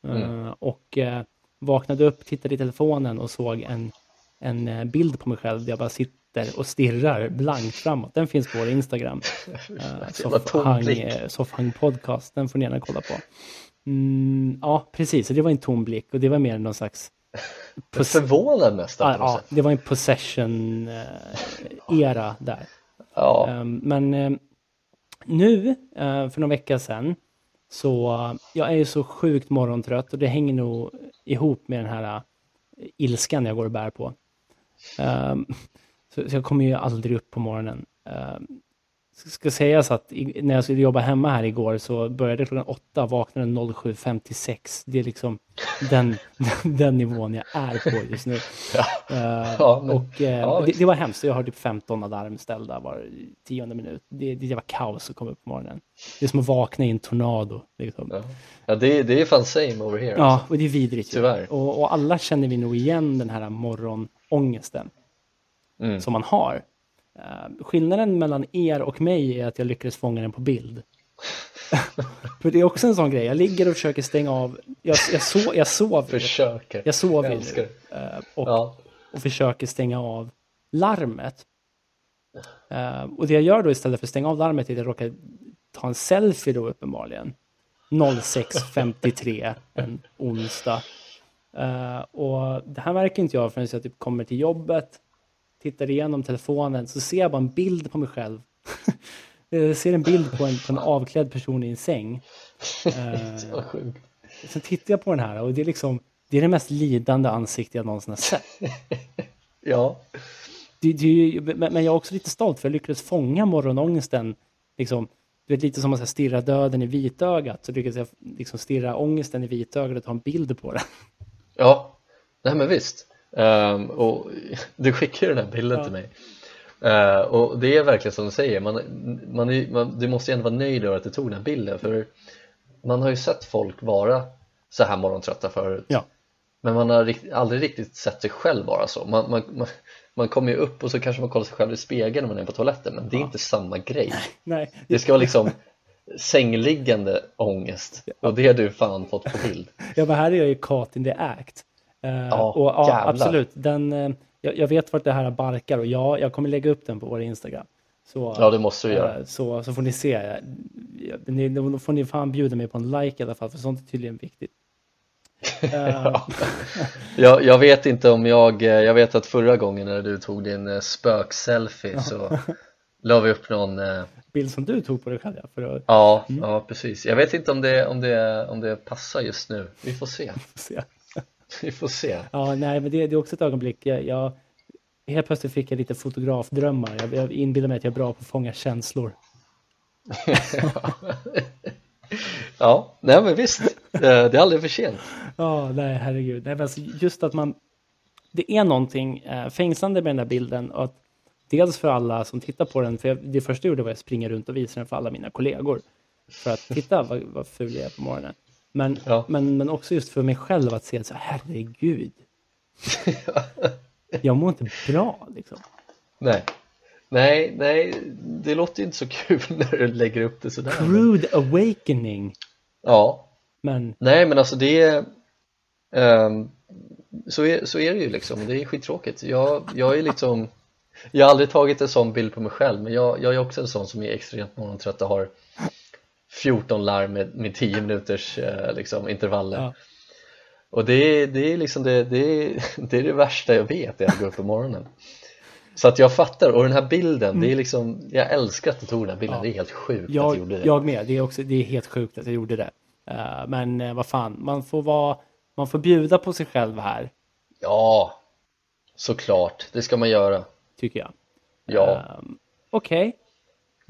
Mm. Uh, och uh, vaknade upp, tittade i telefonen och såg en, en uh, bild på mig själv där jag bara sitter och stirrar blankt framåt. Den finns på vår Instagram. Soffhang, Soffhang podcast, den får ni gärna kolla på. Mm, ja, precis, det var en tom blick och det var mer någon slags Förvånad nästan. Ja, det var en possession-era där. Ja. Ehm, men ehm, nu, eh, för några veckor sedan, så jag är ju så sjukt morgontrött och det hänger nog ihop med den här eh, ilskan jag går och bär på. Ehm, så jag kommer ju aldrig upp på morgonen ska sägas att när jag skulle jobba hemma här igår så började klockan åtta, vaknade 07.56. Det är liksom den, den nivån jag är på just nu. Ja. Uh, ja, men, och uh, ja, det, det, var hemskt. Jag har typ 15 alarm ställda var tionde minut. Det, det var kaos att komma upp på morgonen. Det är som att vakna i en tornado. Liksom. Ja, ja det, det är fan same over here. Ja, alltså. och det är vidrigt. Tyvärr. Och, och, alla känner vi nog igen den här morgonångesten mm. som man har. Uh, skillnaden mellan er och mig är att jag lyckades fånga den på bild. För det är också en sån grej. Jag ligger och försöker stänga av. Jag, jag, so, jag sover. Försöker. Jag sover jag nu. Uh, och, ja. och försöker stänga av larmet. Uh, och det jag gör då istället för att stänga av larmet är att jag råkar ta en selfie då uppenbarligen. 06.53 en onsdag. Och det här märker inte jag förrän jag typ kommer till jobbet tittar igenom telefonen så ser jag bara en bild på mig själv. jag ser en bild på en, på en avklädd person i en säng. uh, Sen tittar jag på den här och det är liksom det är det mest lidande ansikte jag någonsin har sett. ja. Det, det, men jag är också lite stolt för jag lyckades fånga morgonångesten. Liksom, du vet, lite som att stirra döden i vitögat. Så lyckades jag liksom stirra ångesten i vitögat och ta en bild på det. Ja, nej men visst. Um, och du skickade den här bilden ja. till mig. Uh, och det är verkligen som du säger, man, man, är, man, du måste ju ändå vara nöjd över att du tog den här bilden. För man har ju sett folk vara så här morgontrötta förut. Ja. Men man har rikt, aldrig riktigt sett sig själv vara så. Man, man, man, man kommer ju upp och så kanske man kollar sig själv i spegeln när man är på toaletten men det är ja. inte samma grej. Nej. Det ska vara liksom sängliggande ångest och det har du fan fått på bild. Ja men här är jag ju caught in the act. Uh, ja, och, ja absolut. Den, uh, jag, jag, vet vart det här barkar och ja, jag kommer lägga upp den på vår Instagram. Så, ja, det måste du göra. Uh, så, så får ni se. Ni, då får ni fan bjuda mig på en like i alla fall, för sånt är tydligen viktigt. ja. jag, jag, vet inte om jag, jag vet att förra gången när du tog din spökselfie så la vi upp någon bild som du tog på dig själv. För att... ja, mm. ja, precis. Jag vet inte om det, om, det, om det passar just nu. Vi får se. Vi får se. Vi får se. Ja, nej, men det, det är också ett ögonblick. Jag, jag, helt plötsligt fick jag lite fotografdrömmar. Jag, jag inbillar mig att jag är bra på att fånga känslor. ja, nej men visst. Det är aldrig för sent. Ja, nej herregud. Nej, men alltså just att man... Det är någonting äh, fängslande med den där bilden. Och att Dels för alla som tittar på den, för jag, det första jag gjorde var att springa runt och visa den för alla mina kollegor. För att titta vad, vad ful jag är på morgonen. Men, ja. men, men också just för mig själv att se så herregud. jag mår inte bra liksom. Nej. Nej, nej, det låter inte så kul när du lägger upp det sådär. Crude awakening. Ja. Men... Nej, men alltså det är... Um, så, är så är det ju liksom, det är skittråkigt. Jag, jag är liksom jag har aldrig tagit en sån bild på mig själv men jag, jag är också en sån som är extremt morgontrött och har 14 larm med, med 10 minuters eh, liksom, intervaller ja. och det är, det är liksom det, det, är, det är det värsta jag vet när jag går upp på morgonen så att jag fattar, och den här bilden, mm. det är mm. liksom, jag älskar att du tog den här bilden, ja. det är helt sjukt jag, att du gjorde det Jag med, det är, också, det är helt sjukt att jag gjorde det uh, Men uh, vad fan, man får vara, man får bjuda på sig själv här Ja, såklart, det ska man göra tycker jag. Ja. Um, Okej, okay.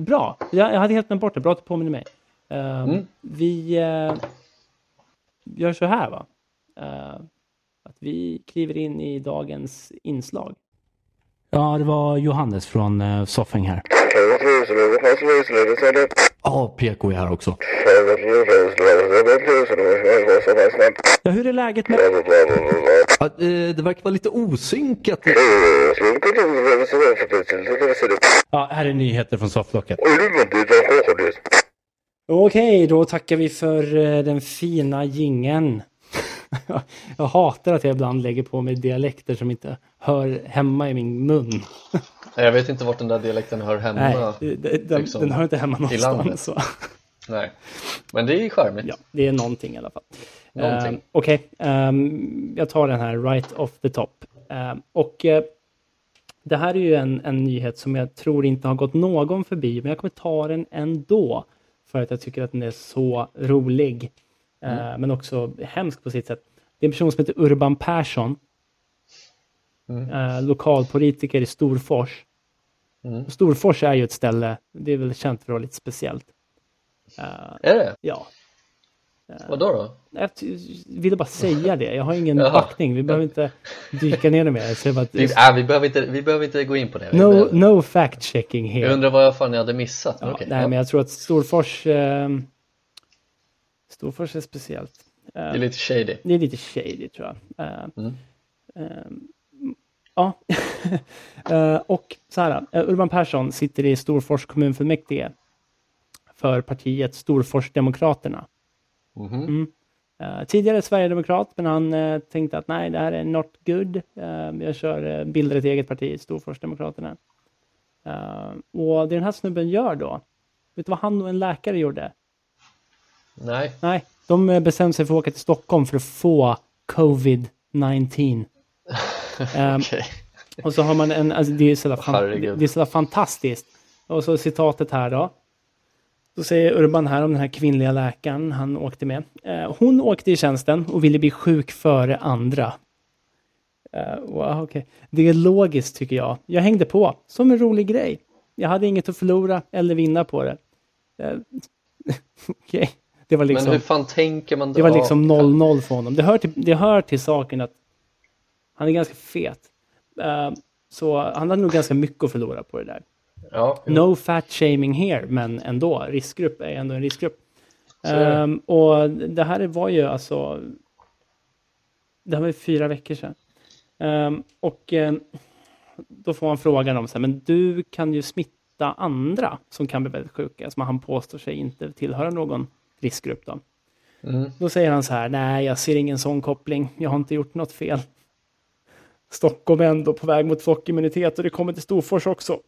bra. Jag, jag hade helt glömt bort det. Bra att du påminner mig. Um, mm. Vi uh, gör så här va. Uh, att vi kliver in i dagens inslag. Ja, det var Johannes från uh, Soffing här. Ja, PK är här också. Ja, hur är läget med... Ja, eh, det verkar vara lite osynkat. Ja, här är nyheter från sofflocket. Okej, då tackar vi för eh, den fina gingen. Jag hatar att jag ibland lägger på mig dialekter som inte hör hemma i min mun. Jag vet inte vart den där dialekten hör hemma. Nej, den, liksom, den hör inte hemma någonstans. Nej, men det är charmigt. Ja, det är någonting i alla fall. Uh, Okej, okay. um, ehm, jag tar den här right off the top. Uh, och uh, det här är ju en, en nyhet som jag tror inte har gått någon förbi, men jag kommer ta den ändå. För att jag tycker att den är så rolig. Mm. Men också hemsk på sitt sätt. Det är en person som heter Urban Persson. Mm. lokalpolitiker i Storfors. Mm. Storfors är ju ett ställe, det är väl känt för att vara lite speciellt. är det? Ja. Vadå då? Jag ville bara säga det. Jag har ingen Jaha. backning. Vi behöver inte dyka ner det mer. Så bara, vi, äh, vi, behöver inte, vi behöver inte gå in på det. No, no fact checking här. Jag undrar vad jag fan jag hade missat. Ja, okay. Nej, men jag tror att Storfors... Eh, Storfors är speciellt. Eh, det är lite shady. Det är lite shady tror jag. Eh, mm. ja, eh, och så här. Eh, Urban Persson sitter i Storfors kommunfullmäktige för partiet Storforsdemokraterna. Mm -hmm. mm. Uh, tidigare Sverigedemokrat, men han uh, tänkte att nej, det här är not good. Uh, jag kör, bildar ett eget parti, Storforsdemokraterna. och det den här snubben gör då, vet du vad han och en läkare gjorde? Nej. Nej, de bestämde sig för att åka till Stockholm för att få covid-19. um, okay. Och så har man en, alltså det är sådär, fan, det är sådär fantastiskt. Och så citatet här då. Då säger Urban här om den här kvinnliga läkaren han åkte med. Eh, hon åkte i tjänsten och ville bli sjuk före andra. Uh, wow, okay. Det är logiskt tycker jag. Jag hängde på som en rolig grej. Jag hade inget att förlora eller vinna på det. Uh, okay. Det var liksom, Men hur fan tänker man då? Det var liksom 0-0 för honom. Det hör, till, det hör till saken att han är ganska fet. Så han hade nog ganska mycket att förlora på det där. Ja, no fat shaming here, men ändå. Riskgrupp är ändå en riskgrupp. Um, och det här var ju alltså... Det här var ju fyra veckor sedan. Um, och um, då får man frågan om så här, men du kan ju smitta andra som kan bli väldigt sjuka, som han påstår sig inte tillhöra någon riskgrupp då. Mm. Då säger han så här, nej jag ser ingen sån koppling, jag har inte gjort något fel. Stockholm är ändå på väg mot flockimmunitet och det kommer till Storfors också.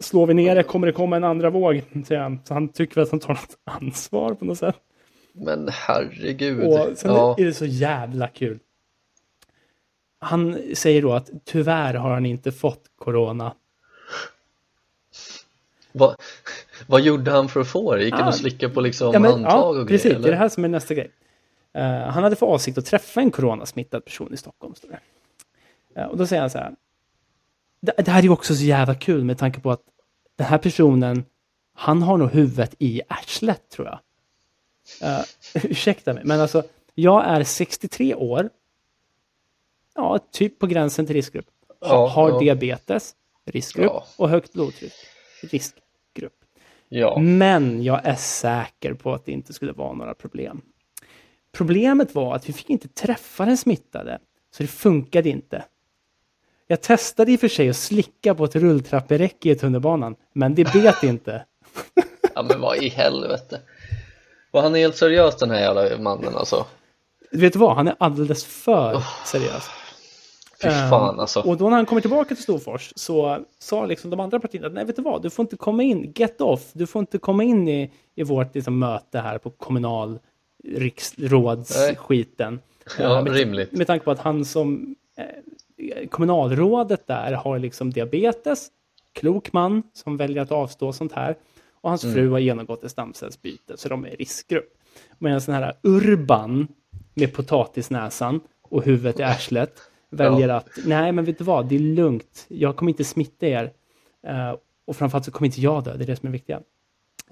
Slår vi ner det kommer det komma en andra våg, säger han. Så han tycker väl att han tar något ansvar på något sätt. Men herregud. Och sen ja. är det så jävla kul. Han säger då att tyvärr har han inte fått corona. Va, vad gjorde han för att få det? Gick han ah, och slickade på liksom ja, men, handtag ja, och precis, grejer? det är det här som är nästa grej. Uh, han hade för avsikt att träffa en coronasmittad person i Stockholm. Står det. Uh, och då säger han så här. Det, det här är ju också så jävla kul med tanke på att den här personen, han har nog huvudet i arslet tror jag. Uh, ursäkta mig, men alltså jag är 63 år ja, typ på gränsen till riskgrupp. Ja, har ja. diabetes, riskgrupp, ja. och högt blodtryck, riskgrupp. Men jag är säker på att det inte skulle vara några problem. Problemet var att vi fick inte träffa den smittade, så det funkade inte. Jag testade i och för sig att slicka på ett rulltrapperäcke i tunnelbanan, men det bet inte. ja, men vad i helvete. Var han helt seriös den här jävla mannen alltså? Vet du vad, han är alldeles för oh. seriös. Fy fan ehm, alltså. och då när han kommer tillbaka till Storfors så sa liksom de andra partierna, nej vet du vad, du får inte komma in, get off, du får inte komma in i, i vårt liksom, möte här på kommunal riksrådsskiten. Ja, uh, med, rimligt. Med tanke på att han som kommunalrådet där har liksom diabetes, klok man som väljer att avstå sånt här. Och hans mm. fru har genomgått ett stamcellsbyte, så de är i riskgrupp. Medan den här Urban med potatisnäsan och huvudet i arslet väljer ja. att, nej men vet du vad, det är lugnt, jag kommer inte smitta er. Uh, och framförallt så kommer inte jag dö, det är det som är viktiga.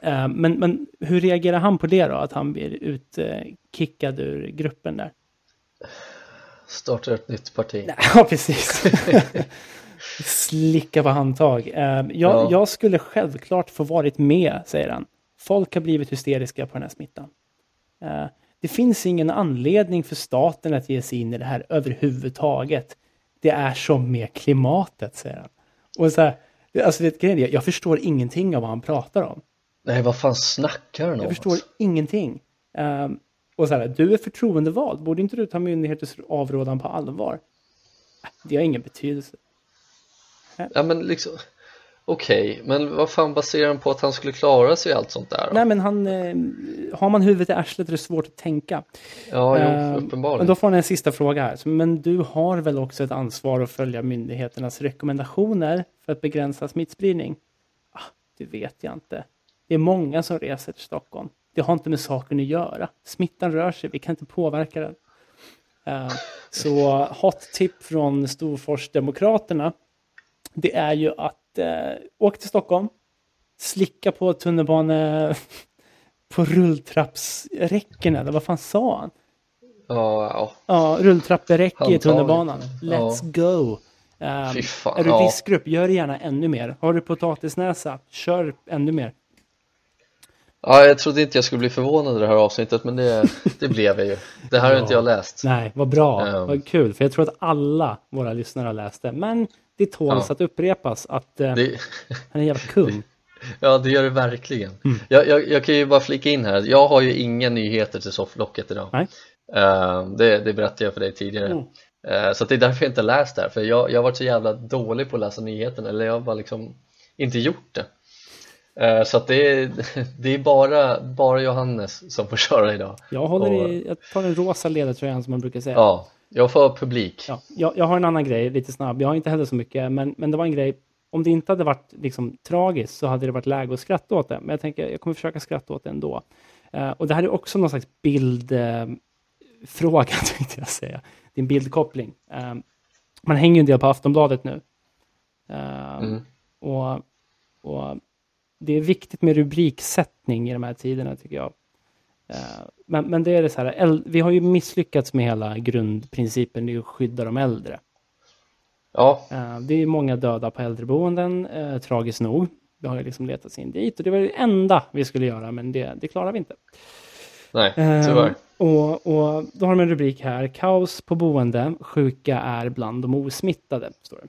Uh, men, men hur reagerar han på det då, att han blir utkickad uh, ur gruppen där? Startar ett nytt parti. Ja, precis. Slicka på handtag. Jag, ja. jag skulle självklart få varit med, säger han. Folk har blivit hysteriska på den här smittan. Det finns ingen anledning för staten att ge sig in i det här överhuvudtaget. Det är som med klimatet, säger han. Och så här, alltså det, jag förstår ingenting av vad han pratar om. Nej, vad fan snackar han om? Jag förstår alltså? ingenting. Um, och så här, du är förtroendevald, borde inte du ta myndigheters avrådan på allvar? Det har ingen betydelse. Ja, men liksom, Okej, okay, men vad fan baserar han på att han skulle klara sig i allt sånt där? Då? Nej, men han, eh, har man huvudet i arslet är det svårt att tänka. Ja, eh, jo, uppenbarligen. Men då får han en sista fråga här. Men du har väl också ett ansvar att följa myndigheternas rekommendationer för att begränsa smittspridning? Ah, det vet jag inte. Det är många som reser till Stockholm. Det har inte med saken att göra. Smittan rör sig, vi kan inte påverka den. Uh, så hot tip från Storforsdemokraterna det är ju att eh, åka till Stockholm, slicka på tunnelbane på rulltrappsräcken eller vad fan sa han? Ja, ja. ja rulltrapperäcke i tunnelbanan. Let's ja. go! Um, fan, är du ja. riskgrupp, gör gärna ännu mer. Har du potatisnäsa, kör ännu mer. Ja, jag trodde inte jag skulle bli förvånad i det här avsnittet, men det, det blev jag ju. Det här ja. har inte jag läst. Nej, vad bra, um. vad kul, för jag tror att alla våra lyssnare har läst det. Men det tåls ja. att upprepas att uh, det... han är en jävla kung. Ja, det gör det verkligen. Mm. Jag, jag, jag, kan ju bara flika in här, jag har ju inga nyheter till sofflocket idag. Nej. Uh, det, det berättade jag för dig tidigare. Mm. Uh, så det är därför jag inte läst det här, för jag, jag har varit så jävla dålig på att läsa nyheterna, eller jag har bara liksom inte gjort det. Uh, så att det är, det är bara, bara Johannes som får köra idag. Jag, håller och, i, jag tar den rosa ledartröjan som man brukar säga. Ja, jag får publik. Ja, jag, jag har en annan grej, lite snabb. Jag har inte heller så mycket, men, men det var en grej. om det inte hade varit liksom, tragiskt så hade det varit läge att skratta åt det. Men jag tänker, jag kommer försöka skratta åt det ändå. Uh, och det här är också någon slags bildfråga, uh, tänkte jag säga. Det är en bildkoppling. Uh, man hänger ju en del på Aftonbladet nu. Mm. Och, och det är viktigt med rubriksättning i de här tiderna, tycker jag. Men, men det är det så här, vi har ju misslyckats med hela grundprincipen, det är att skydda de äldre. Ja. Eh, det är många döda på äldreboenden, eh, tragiskt nog. Vi har ju liksom letat sig in dit och det var det enda vi skulle göra, men det, det klarar vi inte. Nej, tyvärr. Eh, och, och då har de en rubrik här, kaos på boende, sjuka är bland de osmittade, står det.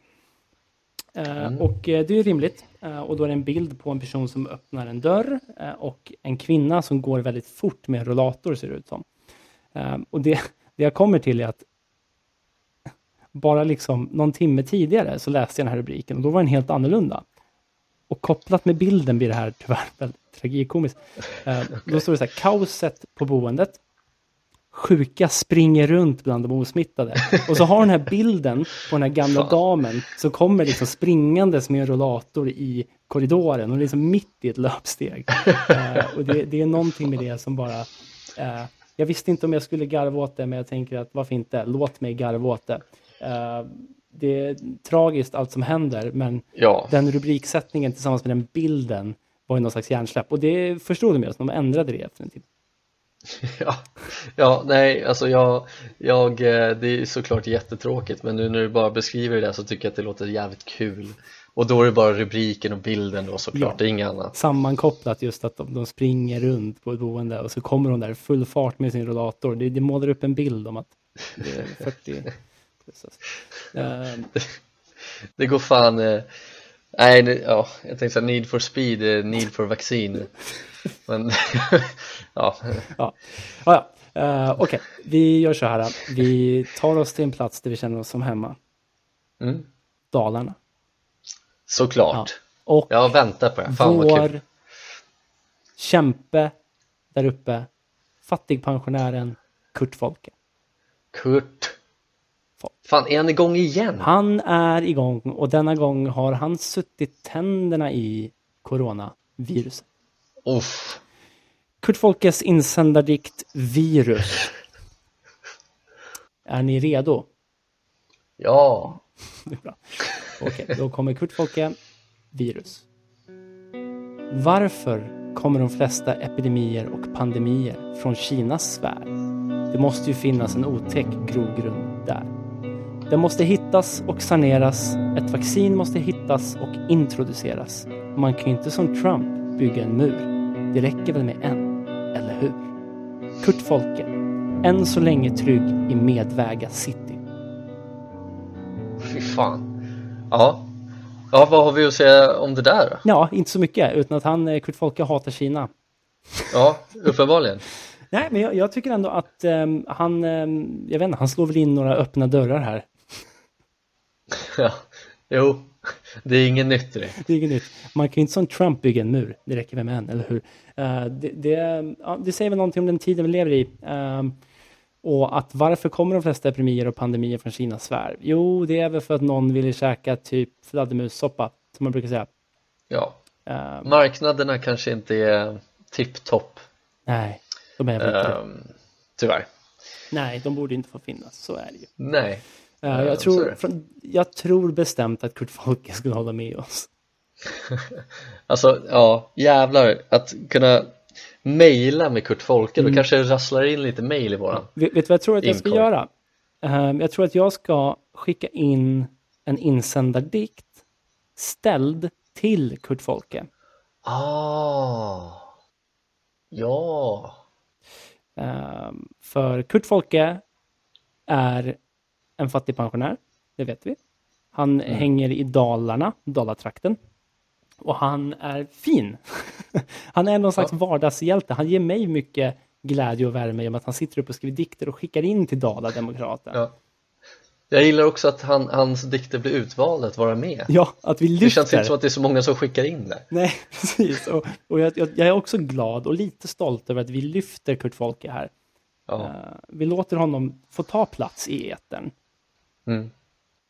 Mm. Och det är rimligt. Och då är det en bild på en person som öppnar en dörr och en kvinna som går väldigt fort med rollator ser det ut som. Och det, det jag kommer till är att bara liksom någon timme tidigare så läste jag den här rubriken och då var den helt annorlunda. Och kopplat med bilden blir det här tyvärr väldigt tragikomiskt. Eh, då står det så här, kaoset på boendet. Sjuka springer runt bland de osmittade. Och så har den här bilden på den här gamla damen som kommer liksom springandes med en rollator i korridoren och liksom mitt i ett löpsteg. Eh, och det, det, är någonting med det som bara... Eh, jag visste inte om jag skulle garva åt det, men jag tänker att varför inte? Låt mig garva åt det. Uh, det är tragiskt allt som händer, men ja. den rubriksättningen tillsammans med den bilden var ju någon slags hjärnsläpp. Och det förstod de ju, de ändrade det efter en tid. Ja, ja nej, alltså jag, jag, eh, det är såklart jättetråkigt men nu när du bara beskriver det så tycker jag att det låter jävligt kul. Och då är det bara rubriken och bilden då såklart, ja, det är inget annat. Sammankopplat just att de, de, springer runt på ett boende och så kommer hon där full fart med sin rollator, det, det målar upp en bild om att det är 40 Uh, det går fan eh, Nej, ja, jag tänkte säga need for speed, eh, need for vaccin Men ja Ja, ja, ja. Uh, okej, okay. vi gör så här Vi tar oss till en plats där vi känner oss som hemma mm. Dalarna Såklart ja. Och Jag väntar på det, fan vår vad kul kämpe där uppe Fattigpensionären Kurt Folke Kurt Fan, är han igång igen? Han är igång och denna gång har han suttit tänderna i coronaviruset. Uff. Kurt Folkes insändardikt Virus. Är ni redo? Ja. Bra. Okej, då kommer Kurt Folke, Virus. Varför kommer de flesta epidemier och pandemier från Kinas sfär? Det måste ju finnas en otäck grogrund där. Den måste hittas och saneras. Ett vaccin måste hittas och introduceras. Man kan ju inte som Trump bygga en mur. Det räcker väl med en, eller hur? Kurt Folke, än så länge trygg i Medväga city. Fy fan. Ja. Ja, vad har vi att säga om det där då? Ja, inte så mycket, utan att han, eh, Kurt Folke, hatar Kina. Ja, uppenbarligen. Nej, men jag, jag, tycker ändå att um, han, um, jag vet inte, han slår väl in några öppna dörrar här. Ja, jo, det är inget nytt det. Det är inget nytt. Man kan ju inte som Trump bygga en mur, det räcker väl med en, eller hur? Uh, det, det, ja, det, säger väl någonting om den tiden vi lever i. Uh, och att varför kommer de flesta epidemier och pandemier från Kinas sfär? Jo, det är väl för att någon ville käka typ fladdermussoppa, som man brukar säga. Ja, uh, marknaderna kanske inte är tipptopp. Nej, de är väl inte uh, Tyvärr. Nej, de borde inte få finnas, så är det ju. Nej, Uh, jag, tror, från, jag tror bestämt att Kurt Folke skulle hålla med oss. alltså, ja, jävlar. Att kunna mejla med Kurt Folke, mm. då kanske det rasslar in lite mejl i våran Vet du vad jag tror att jag ska göra? Uh, jag tror att jag ska skicka in en insändardikt ställd till Kurt Folke. Ah, ja. Uh, för Kurt Folke är en fattig pensionär, det vet vi. Han mm. hänger i Dalarna, Dalatrakten. Och han är fin. han är någon slags ja. vardagshjälte. Han ger mig mycket glädje och värme genom att han sitter upp och skriver dikter och skickar in till Dala-Demokraten. Ja. Jag gillar också att han, hans dikter blir utvalda att vara med. Ja, att vi lyfter. Det känns inte som att det är så många som skickar in det. Nej, precis. Och, och jag, jag, jag, är också glad och lite stolt över att vi lyfter Kurt Folke här. Ja. Uh, vi låter honom få ta plats i etern. Mm.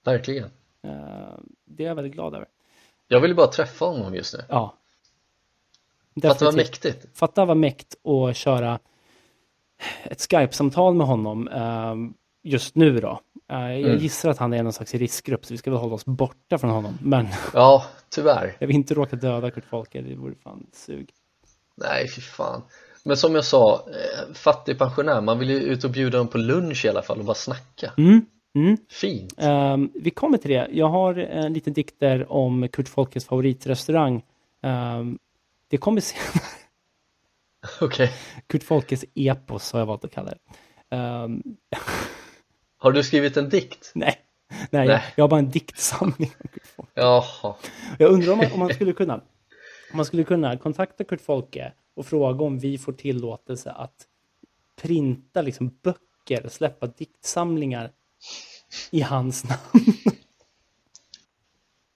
Verkligen. Uh, det är jag väldigt glad över. Jag vill bara träffa honom just nu. Ja. Fatta vad mäktigt. Fatta vad mäkt att köra ett Skype-samtal med honom eh, just nu då. Eh, jag Mm. gissar att han är någon slags riskgrupp så vi ska väl hålla oss borta från honom. Men Ja, tyvärr. jag vill inte råka döda Kurt Folke, det vore fan sug. Nej, fy fan. Men som jag sa, eh, fattig pensionär, man vill ju ut och bjuda dem på lunch i alla fall och bara snacka. Mm. Mm. Fint. Ehm, vi kommer till det. Jag har en liten dikter om Kurt Folkes favoritrestaurang. Ehm, det kommer senare. Okej. Kurt Folkes epos har jag valt att kalla det. Ehm, Har du skrivit en dikt? nej, nej, Nej. jag har bara en diktsamling. Jaha. Jag undrar om man, om man skulle kunna om man skulle kunna kontakta Kurt Folke och fråga om vi får tillåtelse att printa liksom böcker och släppa diktsamlingar i hans namn.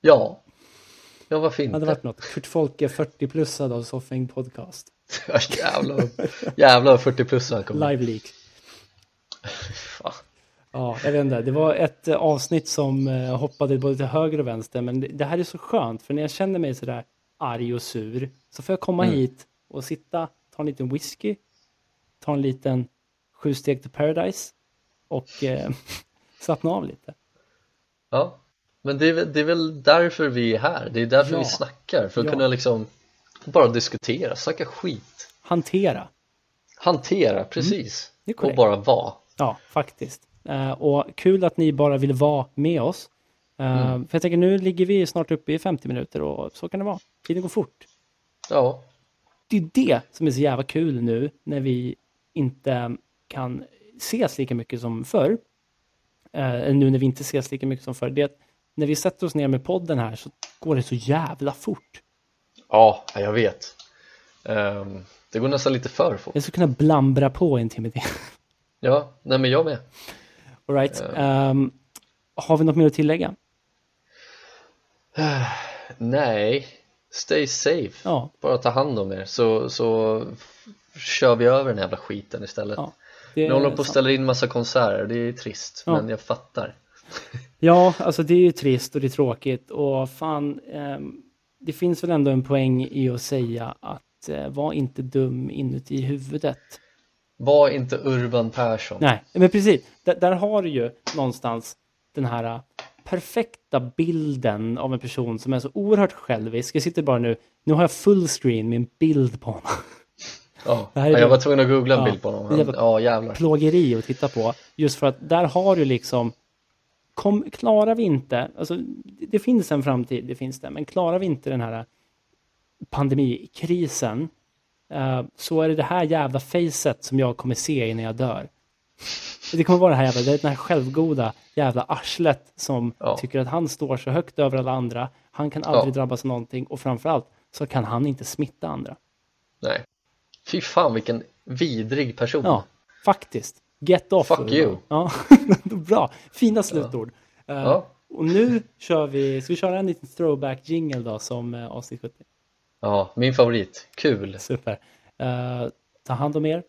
Ja. Ja, varför Det inte? hade varit något. Kurt Folke 40-plussad av Soffing Podcast. Jävlar, jävlar 40 plus han kommer. Live leak. Fan. Ja, jag vet inte. Det var ett eh, avsnitt som eh, hoppade både till höger och vänster. Men det, det här är så skönt. För när jag känner mig sådär arg och sur. Så får jag komma Mm. hit och sitta, ta en liten whisky. Ta en liten sju steg till paradise. Och eh, slappna av lite. Ja, men det är, det är väl därför vi är här. Det är därför Ja. vi snackar. För att Ja. kunna liksom bara diskutera, snacka skit. Hantera. Hantera, precis. det är och bara vara. Ja, faktiskt. Eh, och kul att ni bara vill vara med oss. Eh, Mm. För jag tänker nu ligger vi snart uppe i 50 minuter och så kan det vara. Tiden går fort. Ja, det är det som är så jävla kul nu när vi inte kan ses lika mycket som förr. Eh, nu när vi inte ses lika mycket som förr. Det är att när vi sätter oss ner med podden här så går det så jävla fort. ja jag vet. Ehm, det går nästan lite för fort. Jag skulle kunna blambra på en timme till. Ja, nej men jag med. All right. Ehm, har vi något mer att tillägga? Nej, stay safe. Ja, Bara ta hand om er så, så kör vi över den jävla skiten istället. ja. Det Nu håller på att ställa in massa konserter, det är trist, Ja. men jag fattar. Ja, alltså det är ju trist och det är tråkigt och fan, ehm, det finns väl ändå en poäng i att säga att eh, var inte dum inuti huvudet. Var inte Urban Persson. Nej, men precis. Där, där har du ju någonstans den här äh, perfekta bilden av en person som är så oerhört självisk. Jag sitter bara nu, nu har jag full screen med en bild på honom. Ja. Det jag det- var tvungen att googla en Ja, bild på det honom. Ja, jävlar. Plågeri att titta på. Just för att där har du liksom, kom, klarar vi inte, alltså det, det finns en framtid, det finns det, men klarar vi inte den här pandemikrisen eh, så är det det här jävla facet som jag kommer se innan jag dör. Det kommer vara det här jävla, det är den här självgoda jävla arslet som Ja. tycker att han står så högt över alla andra. Han kan aldrig Ja. drabbas av någonting och framförallt så kan han inte smitta andra. Nej. Fy fan vilken vidrig person. Ja, faktiskt. Get off. Fuck you. Ja, bra. Fina slutord. Eh, Ja. Och nu kör vi, ska vi köra en liten throwback jingle då som uh, avsnitt 70? Ja, min favorit. Kul. Super. Eh, ta hand om er.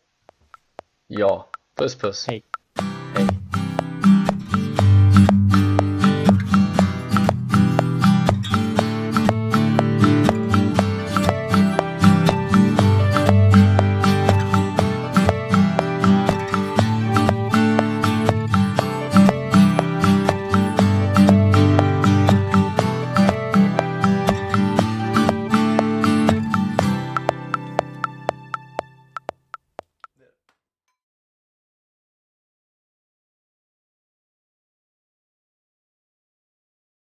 Ja. Puss puss. Hej.